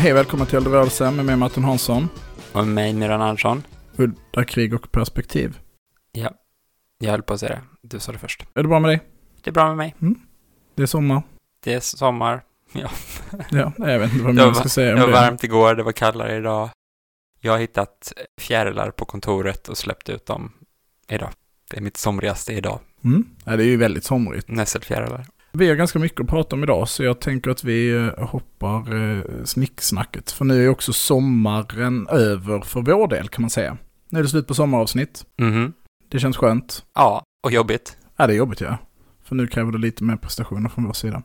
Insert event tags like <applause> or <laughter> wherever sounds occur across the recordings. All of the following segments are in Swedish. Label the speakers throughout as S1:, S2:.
S1: Hej välkommen till Eldrörelse med mig Martin Hansson.
S2: Och med mig Myran Andersson.
S1: Udda krig och perspektiv.
S2: Ja, jag höll på att säga det. Du sa det först.
S1: Är det bra med dig?
S2: Det är bra med mig.
S1: Det är sommar.
S2: Det är sommar.
S1: Ja, <laughs> jag vet inte vad
S2: Det var,
S1: jag ska säga
S2: det
S1: om
S2: var
S1: det.
S2: varmt igår, det var kallare idag. Jag har hittat fjärilar på kontoret och släppt ut dem idag. Det är mitt somrigaste idag.
S1: Mm. Ja, det är ju väldigt somrigt.
S2: Nässelfjärilar.
S1: Vi har ganska mycket att prata om idag så jag tänker att vi eh, hoppar eh, snicksnacket. För nu är också sommaren över för vår del kan man säga. Nu är det slut på sommaravsnitt.
S2: Mhm.
S1: Det känns skönt.
S2: Ja, och jobbigt.
S1: Ja, det är jobbigt ja. För nu kräver det lite mer prestationer från vår sida.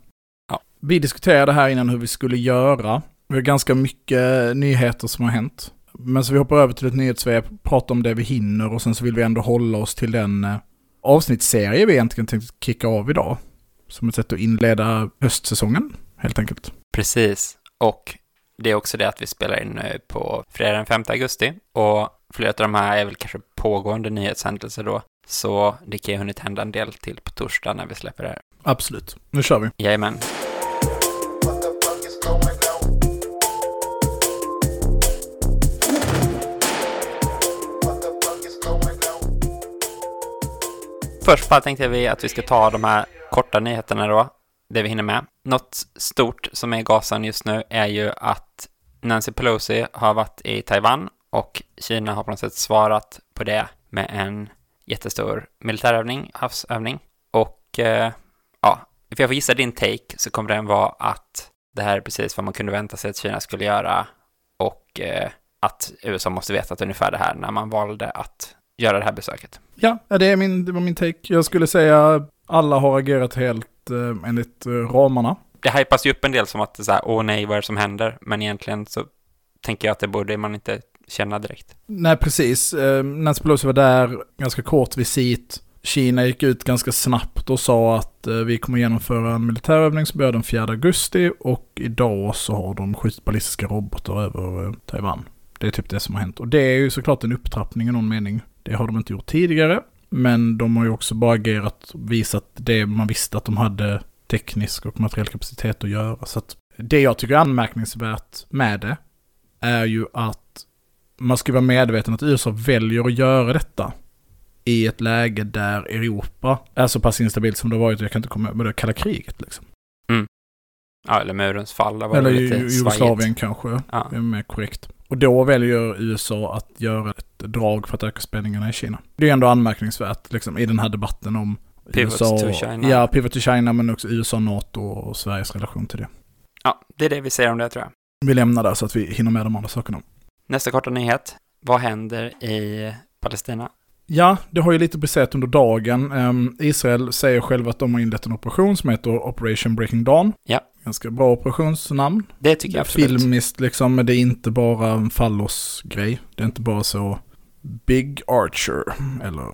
S2: Ja.
S1: Vi diskuterade här innan hur vi skulle göra. Vi har ganska mycket nyheter som har hänt. Men så vi hoppar över till ett nyhetssvep, pratar om det vi hinner och sen så vill vi ändå hålla oss till den eh, avsnittsserie vi egentligen tänkte kicka av idag. Som ett sätt att inleda höstsäsongen, helt enkelt.
S2: Precis. Och det är också det att vi spelar in nu på fredag den 5 augusti. Och flera av de här är väl kanske pågående nyhetshändelser då. Så det kan ju hunnit hända en del till på torsdag när vi släpper det här.
S1: Absolut. Nu kör vi.
S2: Jajamän. Först bara tänkte vi att vi ska ta de här korta nyheterna då, det vi hinner med. Något stort som är i gasen just nu är ju att Nancy Pelosi har varit i Taiwan och Kina har på något sätt svarat på det med en jättestor militärövning, havsövning. Och eh, ja, för jag får gissa din take så kommer den vara att det här är precis vad man kunde vänta sig att Kina skulle göra och eh, att USA måste veta att ungefär det här när man valde att göra det här besöket.
S1: Ja, det, är min, det var min take. Jag skulle säga alla har agerat helt eh, enligt eh, ramarna.
S2: det hypas ju upp en del som att det är så här, åh nej, vad är det som händer? Men egentligen så tänker jag att det borde man inte känna direkt.
S1: Nej, precis. Eh, Nancy Pelosi var där, ganska kort visit. Kina gick ut ganska snabbt och sa att eh, vi kommer genomföra en militärövning som börjar den 4 augusti och idag så har de skjutit ballistiska robotar över eh, Taiwan. Det är typ det som har hänt. Och det är ju såklart en upptrappning i någon mening. Det har de inte gjort tidigare. Men de har ju också bara agerat och visat det man visste att de hade teknisk och materiell kapacitet att göra. Så att det jag tycker är anmärkningsvärt med det är ju att man ska vara medveten att USA väljer att göra detta i ett läge där Europa är så pass instabilt som det har varit, jag kan inte komma med det kalla kriget liksom.
S2: Ja, eller murens fall, var
S1: Eller
S2: det lite
S1: Jugoslavien
S2: svajigt.
S1: kanske,
S2: Ja.
S1: är mer korrekt. Och då väljer USA att göra ett drag för att öka spänningarna i Kina. Det är ändå anmärkningsvärt liksom, i den här debatten om
S2: Pivot
S1: USA,
S2: to China.
S1: Ja, pivot to China, men också USA, NATO och Sveriges relation till det.
S2: ja, det är det vi säger om det tror jag.
S1: Vi lämnar där så att vi hinner med de andra sakerna.
S2: Nästa korta nyhet. Vad händer i Palestina?
S1: Ja, det har ju lite besett under dagen. Ehm, Israel säger själva att de har inlett en operation som heter Operation Breaking Dawn.
S2: Ja.
S1: Ganska bra operationsnamn.
S2: Det tycker jag absolut.
S1: Filmiskt liksom, men det är inte bara en fallos-grej. Det är inte bara så Big Archer eller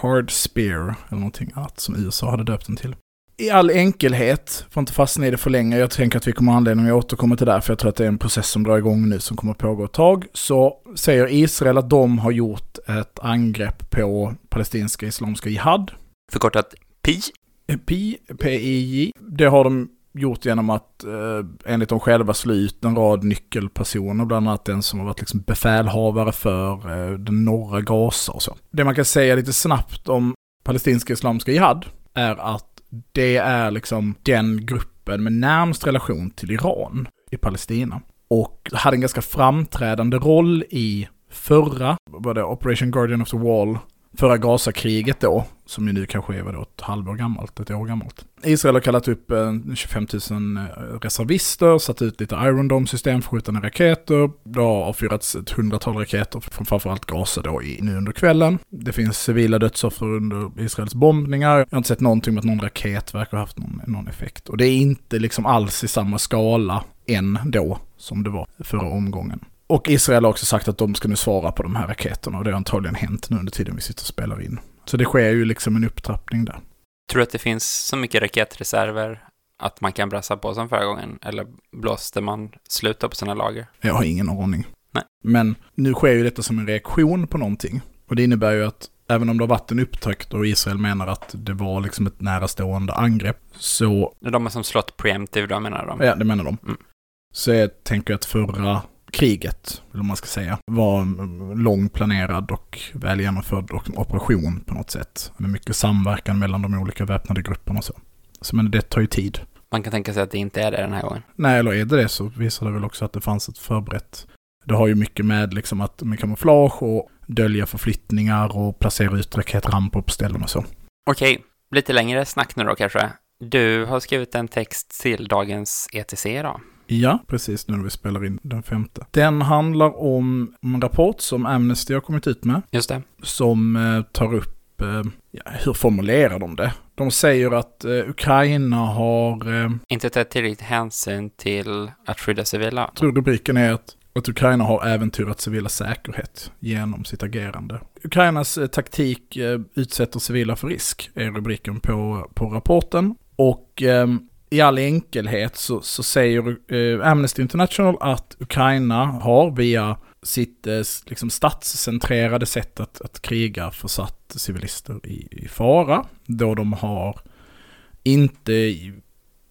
S1: Hard Spear eller någonting annat som USA hade döpt den till. I all enkelhet, får inte fastna i det för länge, jag tänker att vi kommer ha anledning att återkomma till det för jag tror att det är en process som drar igång nu som kommer att pågå ett tag. Så säger Israel att de har gjort ett angrepp på palestinska islamiska jihad.
S2: Förkortat PI.
S1: PI, PIJ. Det har de gjort genom att eh, enligt dem själva slå ut en rad nyckelpersoner, bland annat den som har varit liksom befälhavare för eh, den norra Gaza och så. Det man kan säga lite snabbt om palestinska islamiska jihad är att det är liksom den gruppen med närmst relation till Iran i Palestina. Och hade en ganska framträdande roll i förra, var det Operation Guardian of the Wall, förra Gazakriget då, som ju nu kanske är vadå, ett halvår gammalt, ett år gammalt. Israel har kallat upp eh, 25 000 eh, reservister, satt ut lite Iron Dome-system för skjutande raketer. Det har avfyrats ett hundratal raketer från framförallt Gaza då i, nu under kvällen. Det finns civila dödsoffer under Israels bombningar. Jag har inte sett någonting med att någon raket verkar ha haft någon, någon effekt. Och det är inte liksom alls i samma skala än då som det var förra omgången. Och Israel har också sagt att de ska nu svara på de här raketerna och det har antagligen hänt nu under tiden vi sitter och spelar in. Så det sker ju liksom en upptrappning där.
S2: Tror du att det finns så mycket raketreserver att man kan brassa på som förra gången? Eller blåste man slut på sina lager?
S1: Jag har ingen aning.
S2: Nej.
S1: Men nu sker ju detta som en reaktion på någonting. Och det innebär ju att även om det har varit en upptakt och Israel menar att det var liksom ett närastående angrepp, så,
S2: Det är de som slått preemptive då menar de?
S1: ja det menar de.
S2: Mm.
S1: Så jag tänker att förra kriget, eller man ska säga, var lång planerad och väl genomförd och- operation på något sätt. Med mycket samverkan mellan de olika väpnade grupperna och så. Så men det tar ju tid.
S2: Man kan tänka sig att det inte är det den här gången.
S1: Nej, eller är det det så visar det väl också att det fanns ett förberett. Det har ju mycket med liksom att med kamouflage och dölja förflyttningar och placera ut raketramper på ställen och så.
S2: Okej, lite längre snack nu då kanske. Du har skrivit en text till dagens ETC idag.
S1: Ja, precis nu när vi spelar in den femte. Den handlar om en rapport som Amnesty har kommit ut med.
S2: Just det.
S1: som eh, tar upp, eh, ja, hur formulerar de det? De säger att eh, Ukraina har,
S2: Inte tagit tillräckligt hänsyn till att skydda civila.
S1: jag tror rubriken är att, att Ukraina har äventyrat civila säkerhet genom sitt agerande. Ukrainas taktik utsätter civila för risk, är rubriken på, på rapporten. Och eh, i all enkelhet så, så säger eh, Amnesty International att Ukraina har via sitt eh, liksom statscentrerade sätt att, att kriga försatt civilister i, i fara. Då de har inte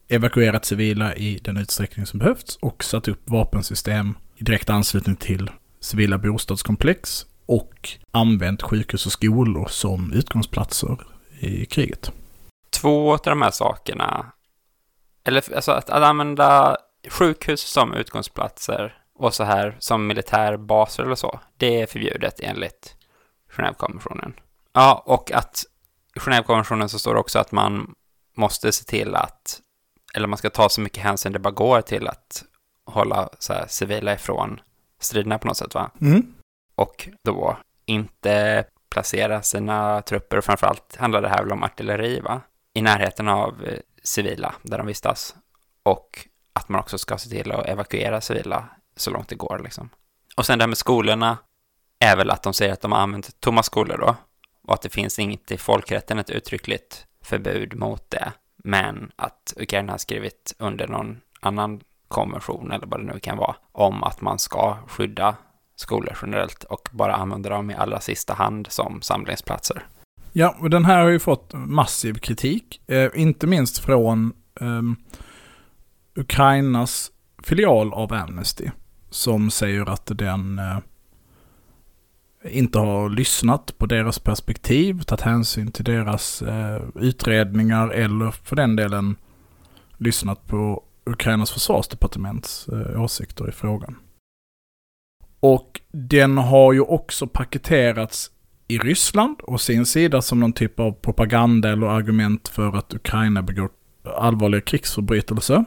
S1: evakuerat civila i den utsträckning som behövts och satt upp vapensystem i direkt anslutning till civila bostadskomplex och använt sjukhus och skolor som utgångsplatser i kriget.
S2: Två av de här sakerna, eller alltså att, att använda sjukhus som utgångsplatser och så här som militärbaser eller så, det är förbjudet enligt Genèvekonventionen. Ja, och att i Genèvekonventionen så står det också att man måste se till att, eller man ska ta så mycket hänsyn det bara går till att hålla så här, civila ifrån striderna på något sätt, va?
S1: Mm.
S2: och då inte placera sina trupper, och framförallt handlar det här väl om artilleri, va? I närheten av eh, civila, där de vistas. Och att man också ska se till att evakuera civila så långt det går, liksom. Och sen det här med skolorna är väl att de säger att de har använt tomma skolor då, och att det finns inget i folkrätten ett uttryckligt förbud mot det, men att Ukraina har skrivit under någon annan konvention, eller vad det nu kan vara, om att man ska skydda skolor generellt och bara använda dem i allra sista hand som samlingsplatser.
S1: Ja, och den här har ju fått massiv kritik. Eh, inte minst från eh, Ukrainas filial av Amnesty. Som säger att den eh, inte har lyssnat på deras perspektiv, tagit hänsyn till deras eh, utredningar eller för den delen lyssnat på Ukrainas försvarsdepartements eh, åsikter i frågan. Och den har ju också paketerats i Ryssland och sin sida som någon typ av propaganda eller argument för att Ukraina begår allvarliga krigsförbrytelser.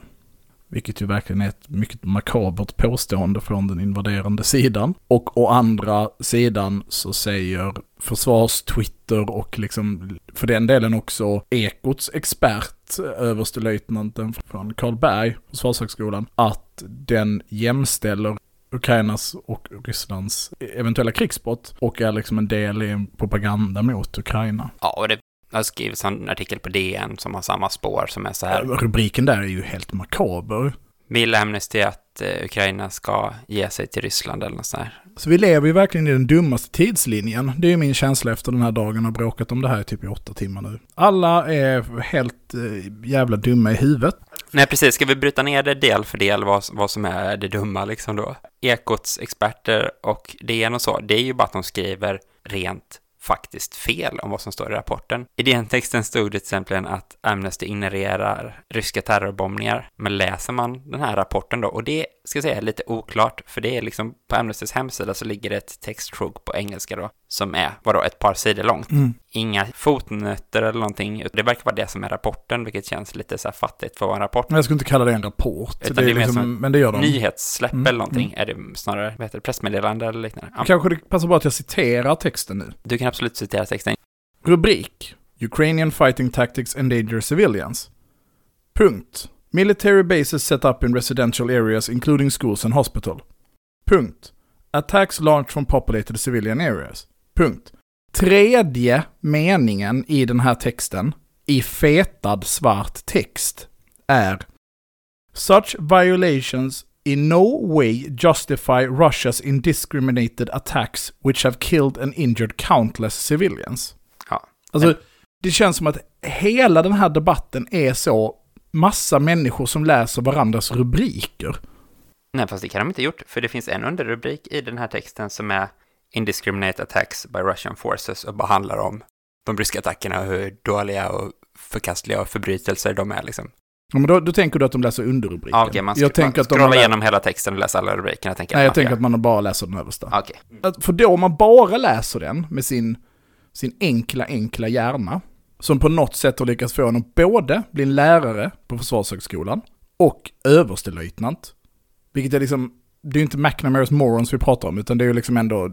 S1: Vilket ju verkligen är ett mycket makabert påstående från den invaderande sidan. Och å andra sidan så säger försvarstwitter och liksom för den delen också Ekots expert, överstelöjtnanten från Karlberg, Försvarshögskolan, att den jämställer Ukrainas och Rysslands eventuella krigsbrott och är liksom en del i en propaganda mot Ukraina.
S2: Ja, och det har skrivits en artikel på DN som har samma spår som är så här.
S1: Rubriken där är ju helt makaber.
S2: Vill Amnesty att eh, Ukraina ska ge sig till Ryssland eller något sånt här?
S1: Så vi lever ju verkligen i den dummaste tidslinjen. Det är ju min känsla efter den här dagen och bråkat om det här i typ i åtta timmar nu. Alla är helt eh, jävla dumma i huvudet.
S2: Nej, precis. Ska vi bryta ner det del för del, vad, vad som är det dumma liksom då? Ekots experter och DN och så, det är ju bara att de skriver rent faktiskt fel om vad som står i rapporten. I den texten stod det till exempel att Amnesty ignorerar ryska terrorbombningar, men läser man den här rapporten då, och det ska jag säga är lite oklart, för det är liksom på Amnestys hemsida så ligger det ett textsjok på engelska då, som är, vadå, ett par sidor långt. Inga fotnötter eller någonting, det verkar vara det som är rapporten, vilket känns lite så här fattigt för att vara en rapport.
S1: Men jag skulle inte kalla det en rapport.
S2: Utan
S1: det är
S2: det är
S1: liksom,
S2: som
S1: men det gör de.
S2: Nyhetssläpp
S1: Mm,
S2: eller någonting, är det snarare, vad heter det, pressmeddelande eller liknande. Ja,
S1: Kanske det passar bra att jag citerar texten nu.
S2: du kan absolut citera texten.
S1: Rubrik. Ukrainian fighting tactics endanger civilians. Punkt. Military bases set up in residential areas including schools and hospital. Punkt. Attacks launched from populated civilian areas. Punkt. Tredje meningen i den här texten, i fetad svart text, är Such violations in no way justify Russia's indiscriminated attacks which have killed and injured countless civilians.
S2: Ja.
S1: Alltså, det känns som att hela den här debatten är så massa människor som läser varandras rubriker.
S2: Nej, fast det kan de inte gjort, för det finns en underrubrik i den här texten som är Indiscriminate attacks by Russian forces och bara handlar om de ryska attackerna och hur dåliga och förkastliga och förbrytelser de är liksom.
S1: Ja, men då, då tänker du att de läser underrubriken.
S2: Ja, okej, man,
S1: jag tänker
S2: man
S1: att de
S2: scrollar igenom hela texten och läser alla rubrikerna. Tänker
S1: Nej, jag
S2: man
S1: tänker
S2: ska-
S1: att man bara läser den översta.
S2: Okej.
S1: Att- För då om man bara läser den med sin, sin enkla, enkla hjärna, som på något sätt har lyckats få honom både bli en lärare på Försvarshögskolan och överstelöjtnant. Vilket är liksom, det är ju inte McNamara's morons vi pratar om, utan det är ju liksom ändå,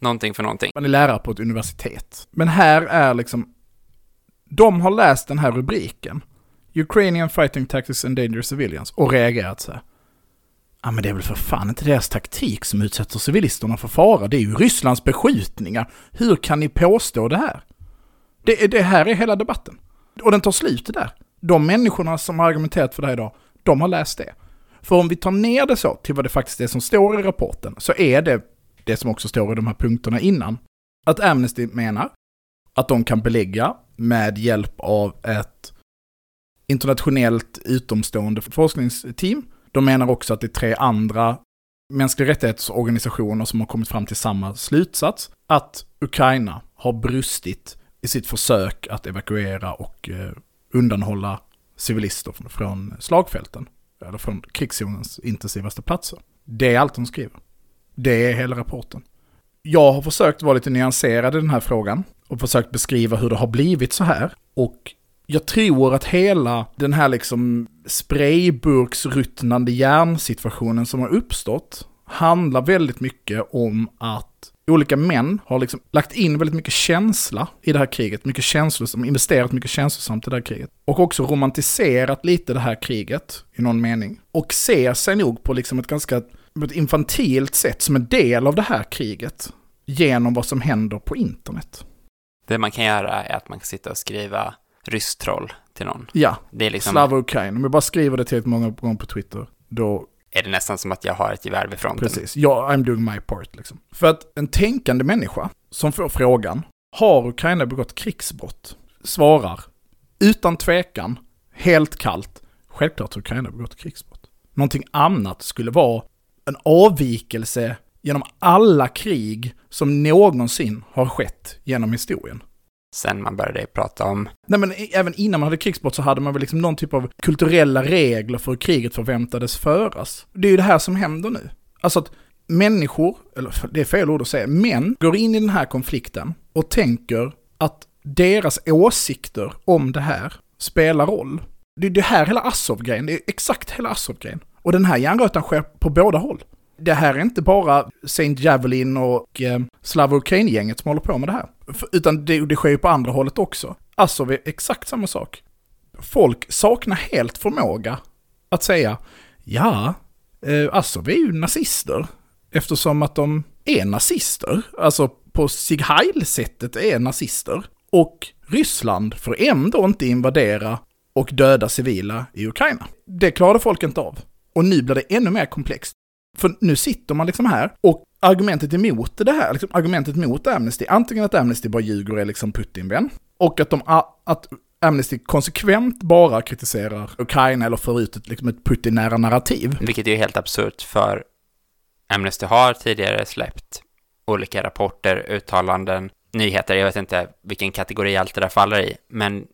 S2: Någonting för någonting.
S1: man är lärare på ett universitet. Men här är liksom, de har läst den här rubriken, Ukrainian fighting tactics endanger civilians, och reagerat så här. Ja men det är väl för fan inte deras taktik som utsätter civilisterna för fara, det är ju Rysslands beskjutningar. Hur kan ni påstå det här? Det, det här är hela debatten. Och den tar slut där. De människorna som har argumenterat för det här idag, de har läst det. För om vi tar ner det så till vad det faktiskt är som står i rapporten, så är det det som också står i de här punkterna innan. Att Amnesty menar att de kan belägga med hjälp av ett internationellt utomstående forskningsteam. De menar också att det är tre andra mänskliga rättighetsorganisationer som har kommit fram till samma slutsats. Att Ukraina har brustit i sitt försök att evakuera och eh, undanhålla civilister från slagfälten. Eller från krigszonens intensivaste platser. Det är allt de skriver. Det är hela rapporten. Jag har försökt vara lite nyanserad i den här frågan och försökt beskriva hur det har blivit så här. Och jag tror att hela den här liksom sprayburksruttnande hjärnsituationen som har uppstått handlar väldigt mycket om att olika män har liksom lagt in väldigt mycket känsla i det här kriget, mycket känslosamt, investerat mycket känslosamt i det här kriget. Och också romantiserat lite det här kriget i någon mening. Och ser sig nog på liksom ett ganska på ett infantilt sätt som en del av det här kriget genom vad som händer på internet.
S2: Det man kan göra är att man kan sitta och skriva rysstroll till någon.
S1: Ja,
S2: Det är liksom,
S1: Slava Ukraina. Om jag bara skriver det tillräckligt många gånger på Twitter, då
S2: är det nästan som att jag har ett gevär vid fronten.
S1: Precis, ja, I'm doing my part liksom. För att en tänkande människa som får frågan, har Ukraina begått krigsbrott? Svarar, utan tvekan, helt kallt, självklart har Ukraina begått krigsbrott. Någonting annat skulle vara en avvikelse genom alla krig som någonsin har skett genom historien.
S2: Sen man började prata om,
S1: Nej men även innan man hade krigsbrott så hade man väl liksom någon typ av kulturella regler för hur kriget förväntades föras. Det är ju det här som händer nu. Alltså att människor, eller det är fel ord att säga, män går in i den här konflikten och tänker att deras åsikter om det här spelar roll. Det är det här hela Azov-grejen, det är exakt hela Azov-grejen. Och den här järnrötan sker på båda håll. Det här är inte bara Saint Javelin och eh, Slava Ukraine-gänget som håller på med det här. F- Utan det, det sker ju på andra hållet också. Alltså, Azov är exakt samma sak. Folk saknar helt förmåga att säga ja, eh, alltså, Azov är ju nazister. Eftersom att de är nazister. Alltså på Sieg Heil-sättet är nazister. Och Ryssland får ändå inte invadera och döda civila i Ukraina. Det klarade folk inte av. Och nu blir det ännu mer komplext. För nu sitter man liksom här och argumentet emot det här, liksom argumentet mot Amnesty, antingen att Amnesty bara ljuger och är liksom Putin-vän, och att, de, att Amnesty konsekvent bara kritiserar Ukraina eller för ut ett, liksom ett Putin-nära narrativ.
S2: vilket är ju helt absurt för Amnesty har tidigare släppt olika rapporter, uttalanden nyheter, jag vet inte vilken kategori allt det där faller i, men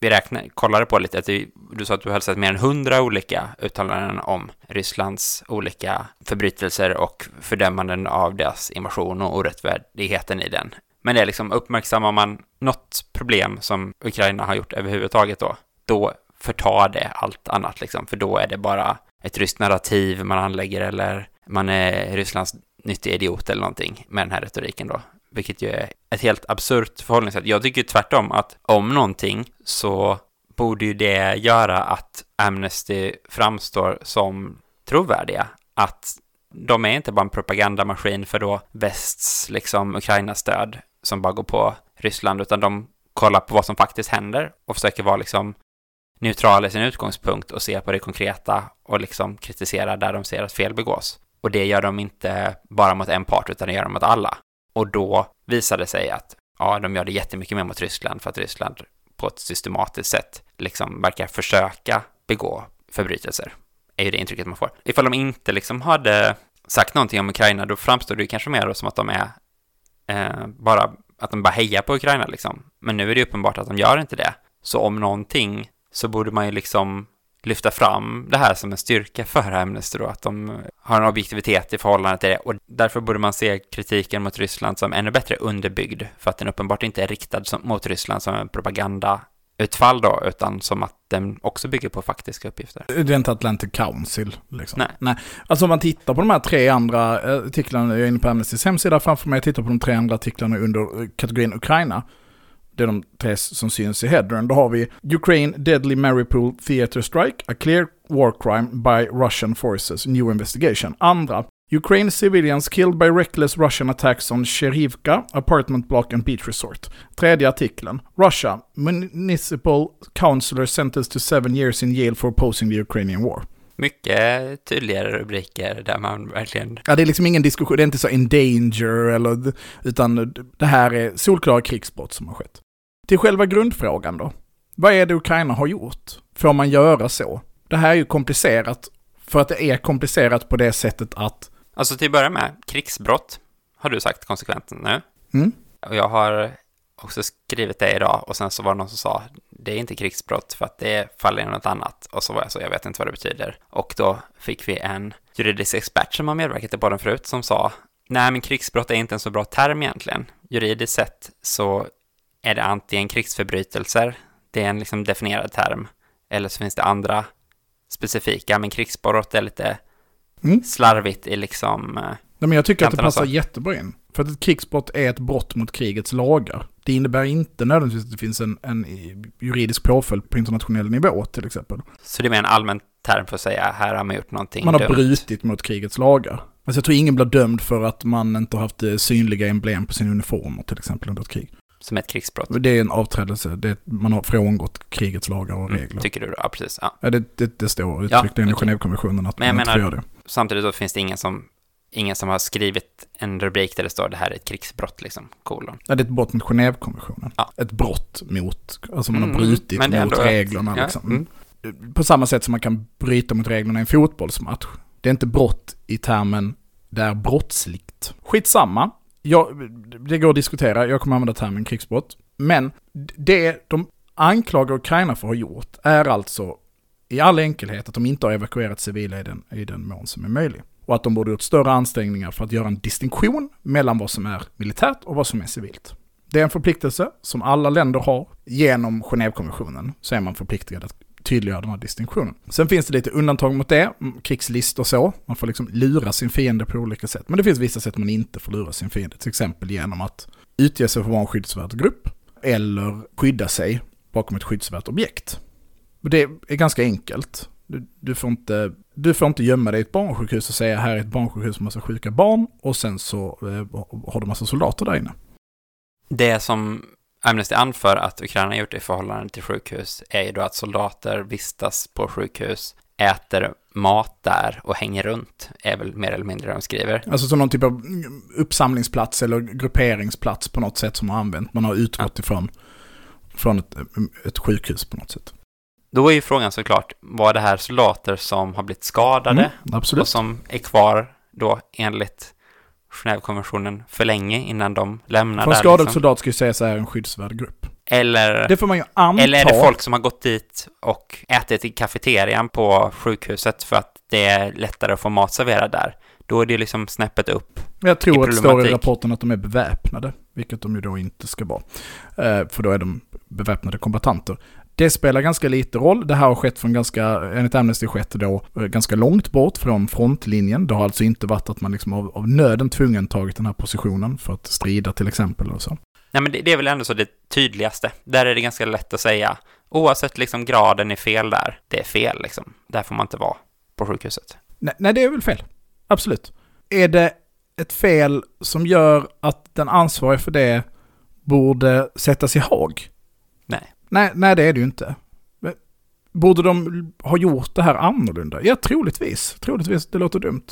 S2: vi räknade, kollade på lite, att vi, du sa att du hade sett mer än hundra olika uttalanden om Rysslands olika förbrytelser och fördömanden av deras invasion och orättfärdigheten i den. Men det är liksom, uppmärksammar man något problem som Ukraina har gjort överhuvudtaget då, då förtar det allt annat liksom, för då är det bara ett ryskt narrativ man anlägger eller man är Rysslands nyttiga idiot eller någonting med den här retoriken då. Vilket ju är ett helt absurt förhållningssätt. Jag tycker tvärtom att om någonting så borde ju det göra att Amnesty framstår som trovärdiga. Att de är inte bara en propagandamaskin för då västs liksom Ukraina-stöd som bara går på Ryssland, utan de kollar på vad som faktiskt händer och försöker vara liksom neutrala i sin utgångspunkt och se på det konkreta och liksom kritisera där de ser att fel begås. Och det gör de inte bara mot en part, utan det gör de mot alla. Och då visar det sig att ja, de gör det jättemycket mer mot Ryssland för att Ryssland på ett systematiskt sätt liksom verkar försöka begå förbrytelser. Är ju det intrycket man får. Ifall de inte liksom hade sagt någonting om Ukraina, då framstår det ju kanske mer som att de är eh, bara att de bara hejar på Ukraina liksom. Men nu är det uppenbart att de gör inte det. Så om någonting så borde man ju liksom lyfta fram det här som en styrka för Amnesty då, att de har en objektivitet i förhållande till det och därför borde man se kritiken mot Ryssland som ännu bättre underbyggd för att den uppenbart inte är riktad som, mot Ryssland som en propagandautfall då, utan som att den också bygger på faktiska uppgifter.
S1: Det är inte Atlantic Council. Liksom.
S2: Nej.
S1: Nej. Alltså om man tittar på de här tre andra eh, artiklarna, jag är inne på Amnestys hemsida framför mig, jag tittar på de tre andra artiklarna under eh, kategorin Ukraina. Det är de tre som syns i headern. Då har vi Ukraine Deadly Mariupol Theater Strike, a clear war crime by Russian forces, new investigation. Andra, Ukraine civilians killed by reckless Russian attacks on Cherivka, apartment block and beach resort. Tredje artikeln, Russia, municipal councillor sentenced to seven years in jail for opposing the Ukrainian war.
S2: Mycket tydligare rubriker där man verkligen
S1: Ja, det är liksom ingen diskussion, det är inte så in danger eller, utan det här är solklara krigsbrott som har skett. Till själva grundfrågan då. Vad är det Ukraina har gjort? Får man göra så? Det här är ju komplicerat, för att det är komplicerat på det sättet att,
S2: Alltså till att börja med, krigsbrott har du sagt konsekvent nu.
S1: mm,
S2: Och jag har också skrivit det idag och sen så var det någon som sa det är inte krigsbrott för att det faller in något annat. Och så var jag så, jag vet inte vad det betyder. Och då fick vi en juridisk expert som har medverkat i podden förut som sa nej men krigsbrott är inte en så bra term egentligen. Juridiskt sett så är det antingen krigsförbrytelser, det är en liksom definierad term, eller så finns det andra specifika, men krigsbrott är lite
S1: Mm.
S2: slarvigt i liksom, eh,
S1: Nej, men jag tycker att det passar
S2: så.
S1: jättebra in. För att ett krigsbrott är ett brott mot krigets lagar. Det innebär inte nödvändigtvis att det finns en, en juridisk påföljd på internationell nivå till exempel.
S2: så det är mer en allmän term för att säga här har man gjort någonting
S1: Man har
S2: dumt.
S1: brutit mot krigets lagar. Alltså jag tror ingen blir dömd för att man inte har haft eh, synliga emblem på sin uniformer till exempel under ett krig.
S2: Som ett krigsbrott.
S1: Det är en avträdelse, det är, man har frångått krigets lagar och regler.
S2: Mm, tycker du då? Ja, precis. Ja.
S1: Ja, det, det, det står
S2: Ja,
S1: uttryckligen i. Genèvekonventionen att
S2: Men jag
S1: man inte får
S2: menar-
S1: göra det.
S2: Samtidigt då finns det ingen som, ingen som har skrivit en rubrik där det står det här är ett krigsbrott, liksom, kolon.
S1: Ja, det är ett brott mot Genèvekonventionen.
S2: Ja.
S1: Ett brott mot, alltså man har
S2: Mm,
S1: brutit
S2: det är
S1: mot
S2: ändå
S1: reglerna
S2: Ja,
S1: liksom.
S2: mm.
S1: På samma sätt som man kan bryta mot reglerna i en fotbollsmatch. Det är inte brott i termen det är brottsligt. Skitsamma. Jag, det går att diskutera, jag kommer använda termen krigsbrott. Men det de anklagar Ukraina för att ha gjort är alltså i all enkelhet att de inte har evakuerat civila i den, i den mån som är möjlig. Och att de borde gjort större ansträngningar för att göra en distinktion mellan vad som är militärt och vad som är civilt. Det är en förpliktelse som alla länder har. Genom Genèvekonventionen så är man förpliktigad att tydliggöra den här distinktionen. Sen finns det lite undantag mot det, krigslist krigslistor och så. Man får liksom lura sin fiende på olika sätt. Men det finns vissa sätt man inte får lura sin fiende. Till exempel genom att utge sig för att vara en skyddsvärd grupp. Eller skydda sig bakom ett skyddsvärt objekt. Det är ganska enkelt. Du, du, får inte, du får inte gömma dig i ett barnsjukhus och säga här är ett barnsjukhus med massa sjuka barn och sen så eh, har du massa soldater där inne.
S2: Det som Amnesty anför att Ukraina gjort i förhållande till sjukhus är ju då att soldater vistas på sjukhus, äter mat där och hänger runt, är väl mer eller mindre det de skriver.
S1: Alltså som någon typ av uppsamlingsplats eller grupperingsplats på något sätt som har använt. Man har utgått ifrån från ett, ett sjukhus på något sätt.
S2: Då är ju frågan såklart, var det här soldater som har blivit skadade
S1: Mm,
S2: och som är kvar då enligt Genèvekonventionen för länge innan de lämnar
S1: För en skadad
S2: Liksom.
S1: soldat ska ju sägas är en skyddsvärd grupp.
S2: Eller,
S1: Det får man ju anta.
S2: eller är det folk som har gått dit och ätit i kafeterian på sjukhuset för att det är lättare att få mat serverad där? Då är det liksom snäppet upp.
S1: Jag tror att det står i rapporten att de är beväpnade, vilket de ju då inte ska vara. Eh, för då är de beväpnade kombatanter. Det spelar ganska lite roll. Det här har skett från ganska, enligt Amnesty skett då eh, ganska långt bort från frontlinjen. Det har alltså inte varit att man liksom av, av nöden tvungen tagit den här positionen för att strida till exempel och så.
S2: Nej, men det, det är väl ändå så det tydligaste. Där är det ganska lätt att säga, oavsett liksom graden är fel där, det är fel liksom. Där får man inte vara på sjukhuset.
S1: Nej, nej, det är väl fel. Absolut. Är det ett fel som gör att den ansvarige för det borde sättas i Haag?
S2: Nej.
S1: Nej, nej det är det ju inte. Borde de ha gjort det här annorlunda? Ja, troligtvis. Troligtvis, det låter dumt.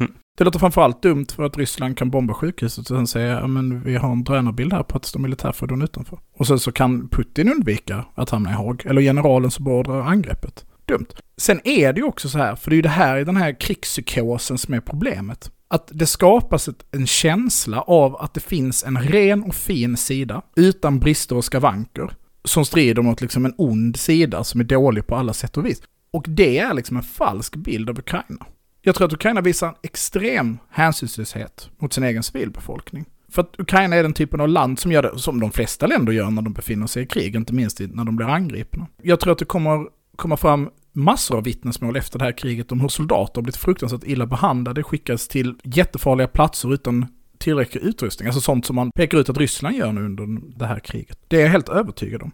S2: Mm.
S1: Det låter framförallt dumt för att Ryssland kan bomba sjukhuset och sen säga ja, men vi har en drönarbild här på att det står militärfordon utanför. Och sen så kan Putin undvika att hamna i Haag, eller generalen som beordrar angreppet. Dumt. Sen är det ju också så här, för det är ju det här i den här krigspsykosen som är problemet. Att det skapas ett, en känsla av att det finns en ren och fin sida, utan brister och skavanker, som strider mot liksom en ond sida som är dålig på alla sätt och vis. Och det är liksom en falsk bild av Ukraina. Jag tror att Ukraina visar en extrem hänsynslöshet mot sin egen civilbefolkning. För att Ukraina är den typen av land som gör det, som de flesta länder gör när de befinner sig i krig, inte minst när de blir angripna. Jag tror att det kommer komma fram massor av vittnesmål efter det här kriget om hur soldater har blivit fruktansvärt illa behandlade, skickats till jättefarliga platser utan tillräcklig utrustning. Alltså sånt som man pekar ut att Ryssland gör nu under det här kriget. Det är jag helt övertygad om.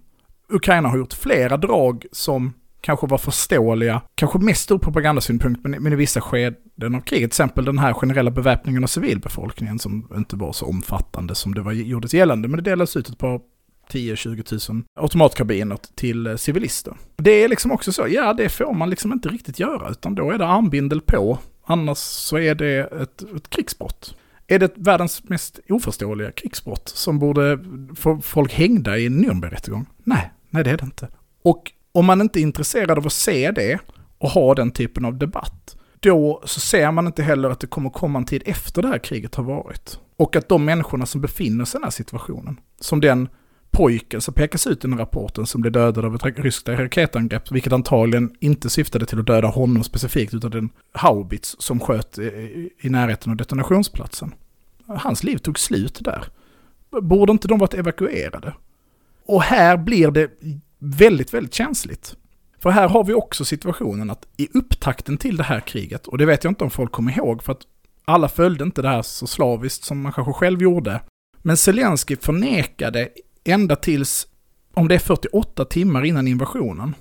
S1: Ukraina har gjort flera drag som kanske var förståeliga, kanske mest ur propagandasynpunkt, men, men i vissa skeden av kriget. Till exempel den här generella beväpningen av civilbefolkningen som inte var så omfattande som det var, gjordes gällande, men det delades ut ett par 10-20 000 automatkarbiner till eh, civilister. Det är liksom också så, ja det får man liksom inte riktigt göra, utan då är det armbindel på, annars så är det ett, ett krigsbrott. Är det världens mest oförståeliga krigsbrott som borde få folk hängda i en Nürnbergrättegång? Nej, nej det är det inte. Och om man inte är intresserad av att se det och ha den typen av debatt, då så ser man inte heller att det kommer komma en tid efter det här kriget har varit. Och att de människorna som befinner sig i den här situationen, som den pojken som pekas ut i den rapporten som blev dödad av ett ryskt raketangrepp, vilket antagligen inte syftade till att döda honom specifikt, utan den haubits som sköt i, i, i närheten av detonationsplatsen. Hans liv tog slut där. Borde inte de varit evakuerade? Och här blir det väldigt, väldigt känsligt. För här har vi också situationen att i upptakten till det här kriget, och det vet jag inte om folk kommer ihåg, för att alla följde inte det här så slaviskt som man kanske själv gjorde. Men Zelensky förnekade ända tills, om det är 48 timmar innan invasionen,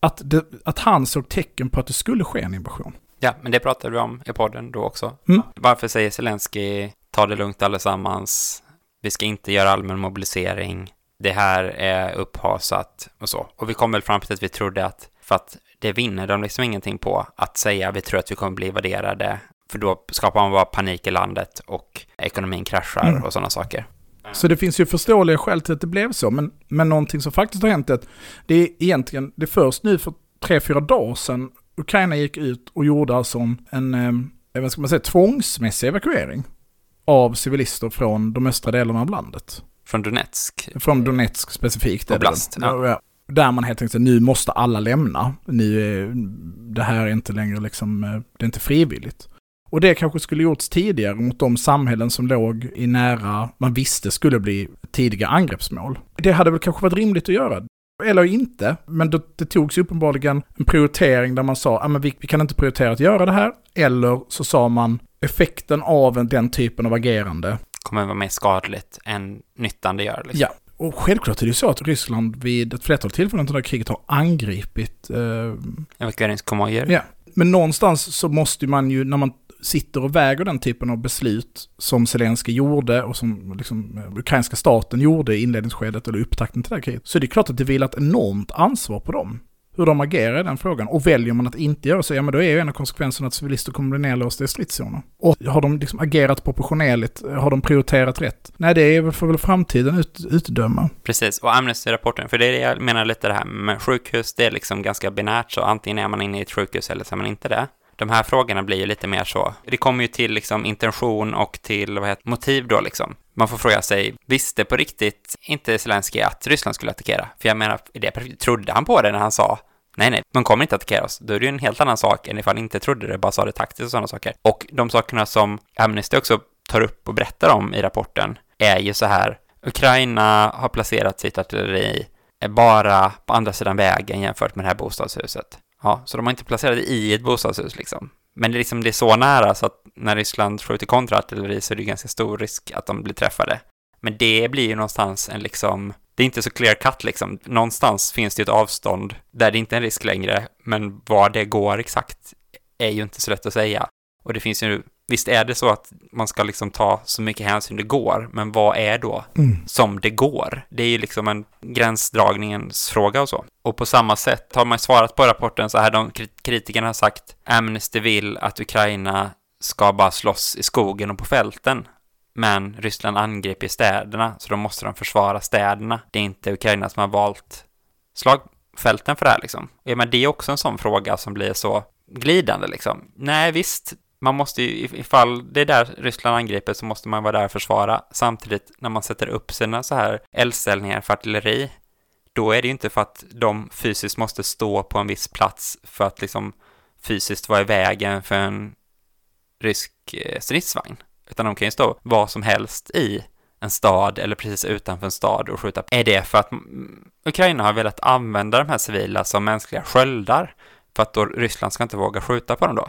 S1: att, det, att han såg tecken på att det skulle ske en invasion.
S2: Ja, men det pratade vi om i podden då också.
S1: Mm.
S2: Varför säger Zelensky, ta det lugnt allesammans, vi ska inte göra allmän mobilisering, det här är upphasat och så. Och vi kom väl fram till att vi trodde att, för att det vinner de liksom ingenting på att säga vi tror att vi kommer bli invaderade, för då skapar man bara panik i landet och ekonomin kraschar
S1: Mm.
S2: och sådana saker.
S1: Så det finns ju förståeliga skäl till att det blev så, men, men någonting som faktiskt har hänt är att det är egentligen, det är först nu för tre, fyra dagar sedan Ukraina gick ut och gjorde alltså en, eh, vad ska man säga, tvångsmässig evakuering av civilister från de östra delarna av landet.
S2: Från Donetsk.
S1: Från Donetsk specifikt.
S2: Oblast. Ja,
S1: Där man helt enkelt säger, nu måste alla lämna. Nu är, det här är inte längre liksom, eh, det är inte frivilligt. Och det kanske skulle gjorts tidigare mot de samhällen som låg i nära, man visste skulle bli tidiga angreppsmål. Det hade väl kanske varit rimligt att göra. Eller inte, men det, det togs uppenbarligen en prioritering där man sa, ah, men vi, vi kan inte prioritera att göra det här. Eller så sa man, effekten av en- den typen av agerande
S2: kommer vara mer skadligt än nyttan det gör. Liksom.
S1: Ja, och självklart är det ju så att Ryssland vid ett flertal tillfällen under kriget har angripit. Eh,
S2: Evakueringskonvojer.
S1: ja. Men någonstans så måste man ju, när man sitter och väger den typen av beslut som Zelensky gjorde och som liksom, eh, ukrainska staten gjorde i inledningsskedet eller upptakten till det här kriget, så är det klart att det vilar ett enormt ansvar på dem. Hur de agerar i den frågan. Och väljer man att inte göra så, ja men då är ju en av konsekvenserna att civilister kommer bli nedlåsta i stridszoner. Och har de liksom agerat proportionerligt? Har de prioriterat rätt? Nej, det får väl väl framtiden ut, utdöma.
S2: Precis, och Amnesty-rapporten, för det är det jag menar lite det här med sjukhus, det är liksom ganska binärt, så antingen är man inne i ett sjukhus eller så är man inte det. De här frågorna blir ju lite mer så. Det kommer ju till liksom intention och till vad heter, motiv då liksom. Man får fråga sig, visste på riktigt inte Zelenskyj att Ryssland skulle attackera? För jag menar, det trodde han på det när han sa nej, nej, de kommer inte attackera oss. Då är det ju en helt annan sak än ifall han inte trodde det, bara sa det taktiskt och sådana saker. Och de sakerna som Amnesty också tar upp och berättar om i rapporten är ju så här, Ukraina har placerat sitt artilleri bara på andra sidan vägen jämfört med det här bostadshuset. Ja, så de har inte placerat det i ett bostadshus liksom. Men det är, liksom, det är så nära så att när Ryssland skjuter kontraartilleri så är det ganska stor risk att de blir träffade. Men det blir ju någonstans en liksom, det är inte så clear cut liksom. Någonstans finns det ju ett avstånd där det inte är en risk längre, men var det går exakt är ju inte så lätt att säga. Och det finns ju, visst är det så att man ska liksom ta så mycket hänsyn det går, men vad är då som det går? Det är ju liksom en gränsdragningens fråga och så. Och på samma sätt har man svarat på rapporten så här, de krit- kritikerna har sagt Amnesty vill att Ukraina ska bara slåss i skogen och på fälten. Men Ryssland angriper städerna, så då måste de försvara städerna. Det är inte Ukraina som har valt slagfälten för det här liksom. Ja, men det är också en sån fråga som blir så glidande liksom. Nej, visst, man måste ju, ifall det är där Ryssland angriper så måste man vara där och försvara. Samtidigt, när man sätter upp sina så här eldställningar för artilleri, då är det ju inte för att de fysiskt måste stå på en viss plats för att liksom fysiskt vara i vägen för en rysk eh, stridsvagn. Utan de kan ju stå vad som helst i en stad eller precis utanför en stad och skjuta. Är det för att mm, Ukraina har velat använda de här civila som mänskliga sköldar för att då Ryssland ska inte våga skjuta på dem då?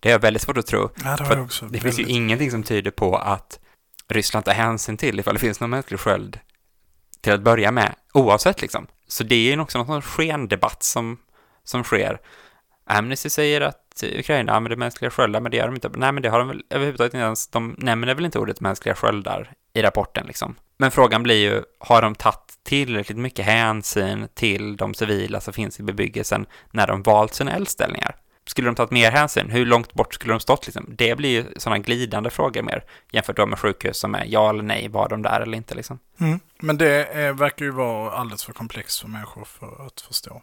S2: Det är väldigt svårt att tro.
S1: Ja, det har jag.
S2: Det finns ju
S1: väldigt-
S2: ingenting som tyder på att Ryssland tar hänsyn till ifall det finns någon mänsklig sköld till att börja med, oavsett liksom. Så det är ju också någon skendebatt som, som sker. Amnesty säger att Ukraina använder mänskliga sköldar, men det gör de inte. Nej, men det har de väl överhuvudtaget inte ens, de nämner väl inte ordet mänskliga sköldar i rapporten liksom. Men frågan blir ju, har de tagit tillräckligt mycket hänsyn till de civila som finns i bebyggelsen när de valt sina eldställningar? Skulle de tagit mer hänsyn? Hur långt bort skulle de stått liksom? Det blir ju sådana glidande frågor mer, jämfört då med sjukhus som är ja eller nej, var de där eller inte liksom.
S1: Mm. Men det är, verkar ju vara alldeles för komplext för människor för att förstå.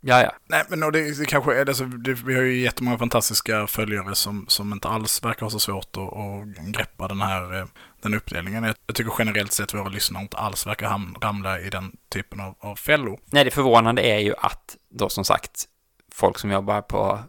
S2: Ja, ja.
S1: Nej, men och det, det kanske är det, så det, vi har ju jättemånga fantastiska följare som, som inte alls verkar ha så svårt att, att greppa den här eh, den uppdelningen. Jag, jag tycker generellt sett våra lyssnare inte alls verkar ham, ramla i den typen av, av fällor.
S2: Nej, det förvånande är ju att då som sagt folk som jobbar på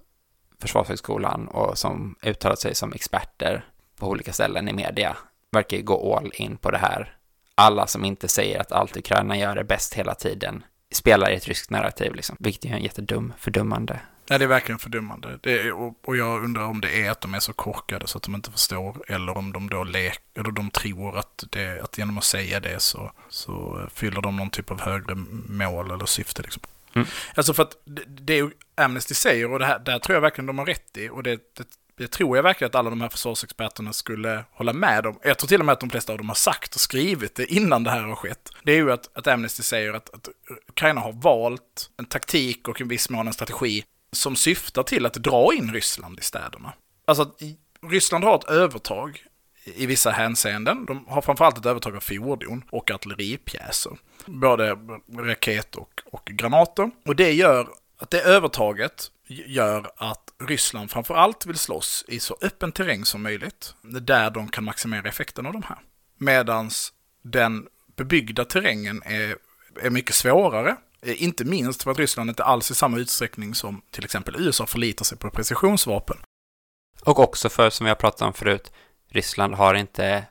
S2: Försvarshögskolan och som uttalat sig som experter på olika ställen i media verkar ju gå all in på det här. Alla som inte säger att allt Ukraina gör är bäst hela tiden spelar i ett ryskt narrativ liksom, vilket är en jättedum, fördummande.
S1: Nej, det är verkligen fördummande. Det är, och, och jag undrar om det är att de är så korkade så att de inte förstår eller om de då leker, eller de tror att, det, att genom att säga det så, så fyller de någon typ av högre mål eller syfte. Liksom.
S2: Mm.
S1: Alltså för att det, det Amnesty säger, och det här, där tror jag verkligen de har rätt i, och det, det, det tror jag verkligen att alla de här försvarsexperterna skulle hålla med om. Jag tror till och med att de flesta av dem har sagt och skrivit det innan det här har skett. Det är ju att, att Amnesty säger att, att Ukraina har valt en taktik och en viss mån en strategi som syftar till att dra in Ryssland i städerna. Alltså att Ryssland har ett övertag i vissa hänseenden. De har framförallt ett övertag av fordon och artilleripjäser. Både raket och, och granater. Och det gör att det övertaget gör att Ryssland framförallt vill slåss i så öppen terräng som möjligt. Där de kan maximera effekten av de här. Medans den bebyggda terrängen är, är mycket svårare. Eh, inte minst för att Ryssland inte alls i samma utsträckning som till exempel USA förlitar sig på precisionsvapen.
S2: Och också för, som jag pratade pratat om förut, Ryssland har inte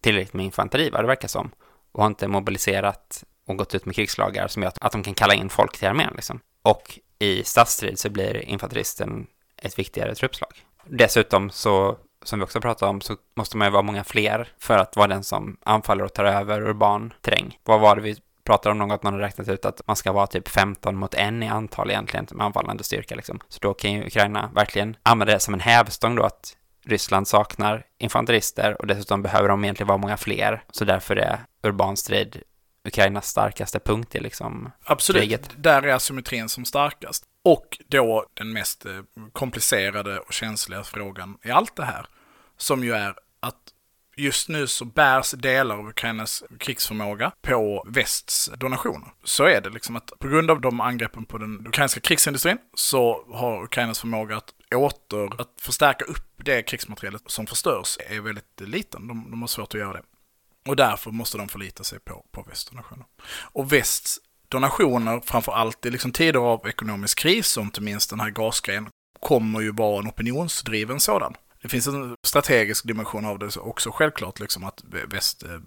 S2: tillräckligt med infanteri, vad det verkar som, och har inte mobiliserat och gått ut med krigslagar som gör att, de kan kalla in folk till armén. Liksom. Och i stadsstrid så blir infanteristen ett viktigare truppslag. Dessutom så, som vi också pratade om, så måste man ju vara många fler för att vara den som anfaller och tar över urban terräng. Vad var det vi pratade om något, man har räknat ut att man ska vara typ 15 mot 1 i antal egentligen med anfallande styrka liksom. Så då kan ju Ukraina verkligen använda det som en hävstång då att Ryssland saknar infanterister och dessutom behöver de egentligen vara många fler. Så därför är urban strid Ukrainas starkaste punkt i liksom
S1: Absolut,
S2: kriget.
S1: där är asymmetrin som starkast. Och då den mest eh, komplicerade och känsliga frågan i allt det här. Som ju är att just nu så bärs delar av Ukrainas krigsförmåga på västs donationer. Så är det liksom att på grund av de angreppen på den ukrainska krigsindustrin så har Ukrainas förmåga att åter, att förstärka upp det krigsmaterialet som förstörs är väldigt liten. De, de har svårt att göra det. Och därför måste de förlita sig på, på västdonationer. Och västs donationer, framför allt i liksom tider av ekonomisk kris, och inte minst den här gasgrejen, kommer ju vara en opinionsdriven sådan. Det finns en strategisk dimension av det också självklart, liksom att väst eh,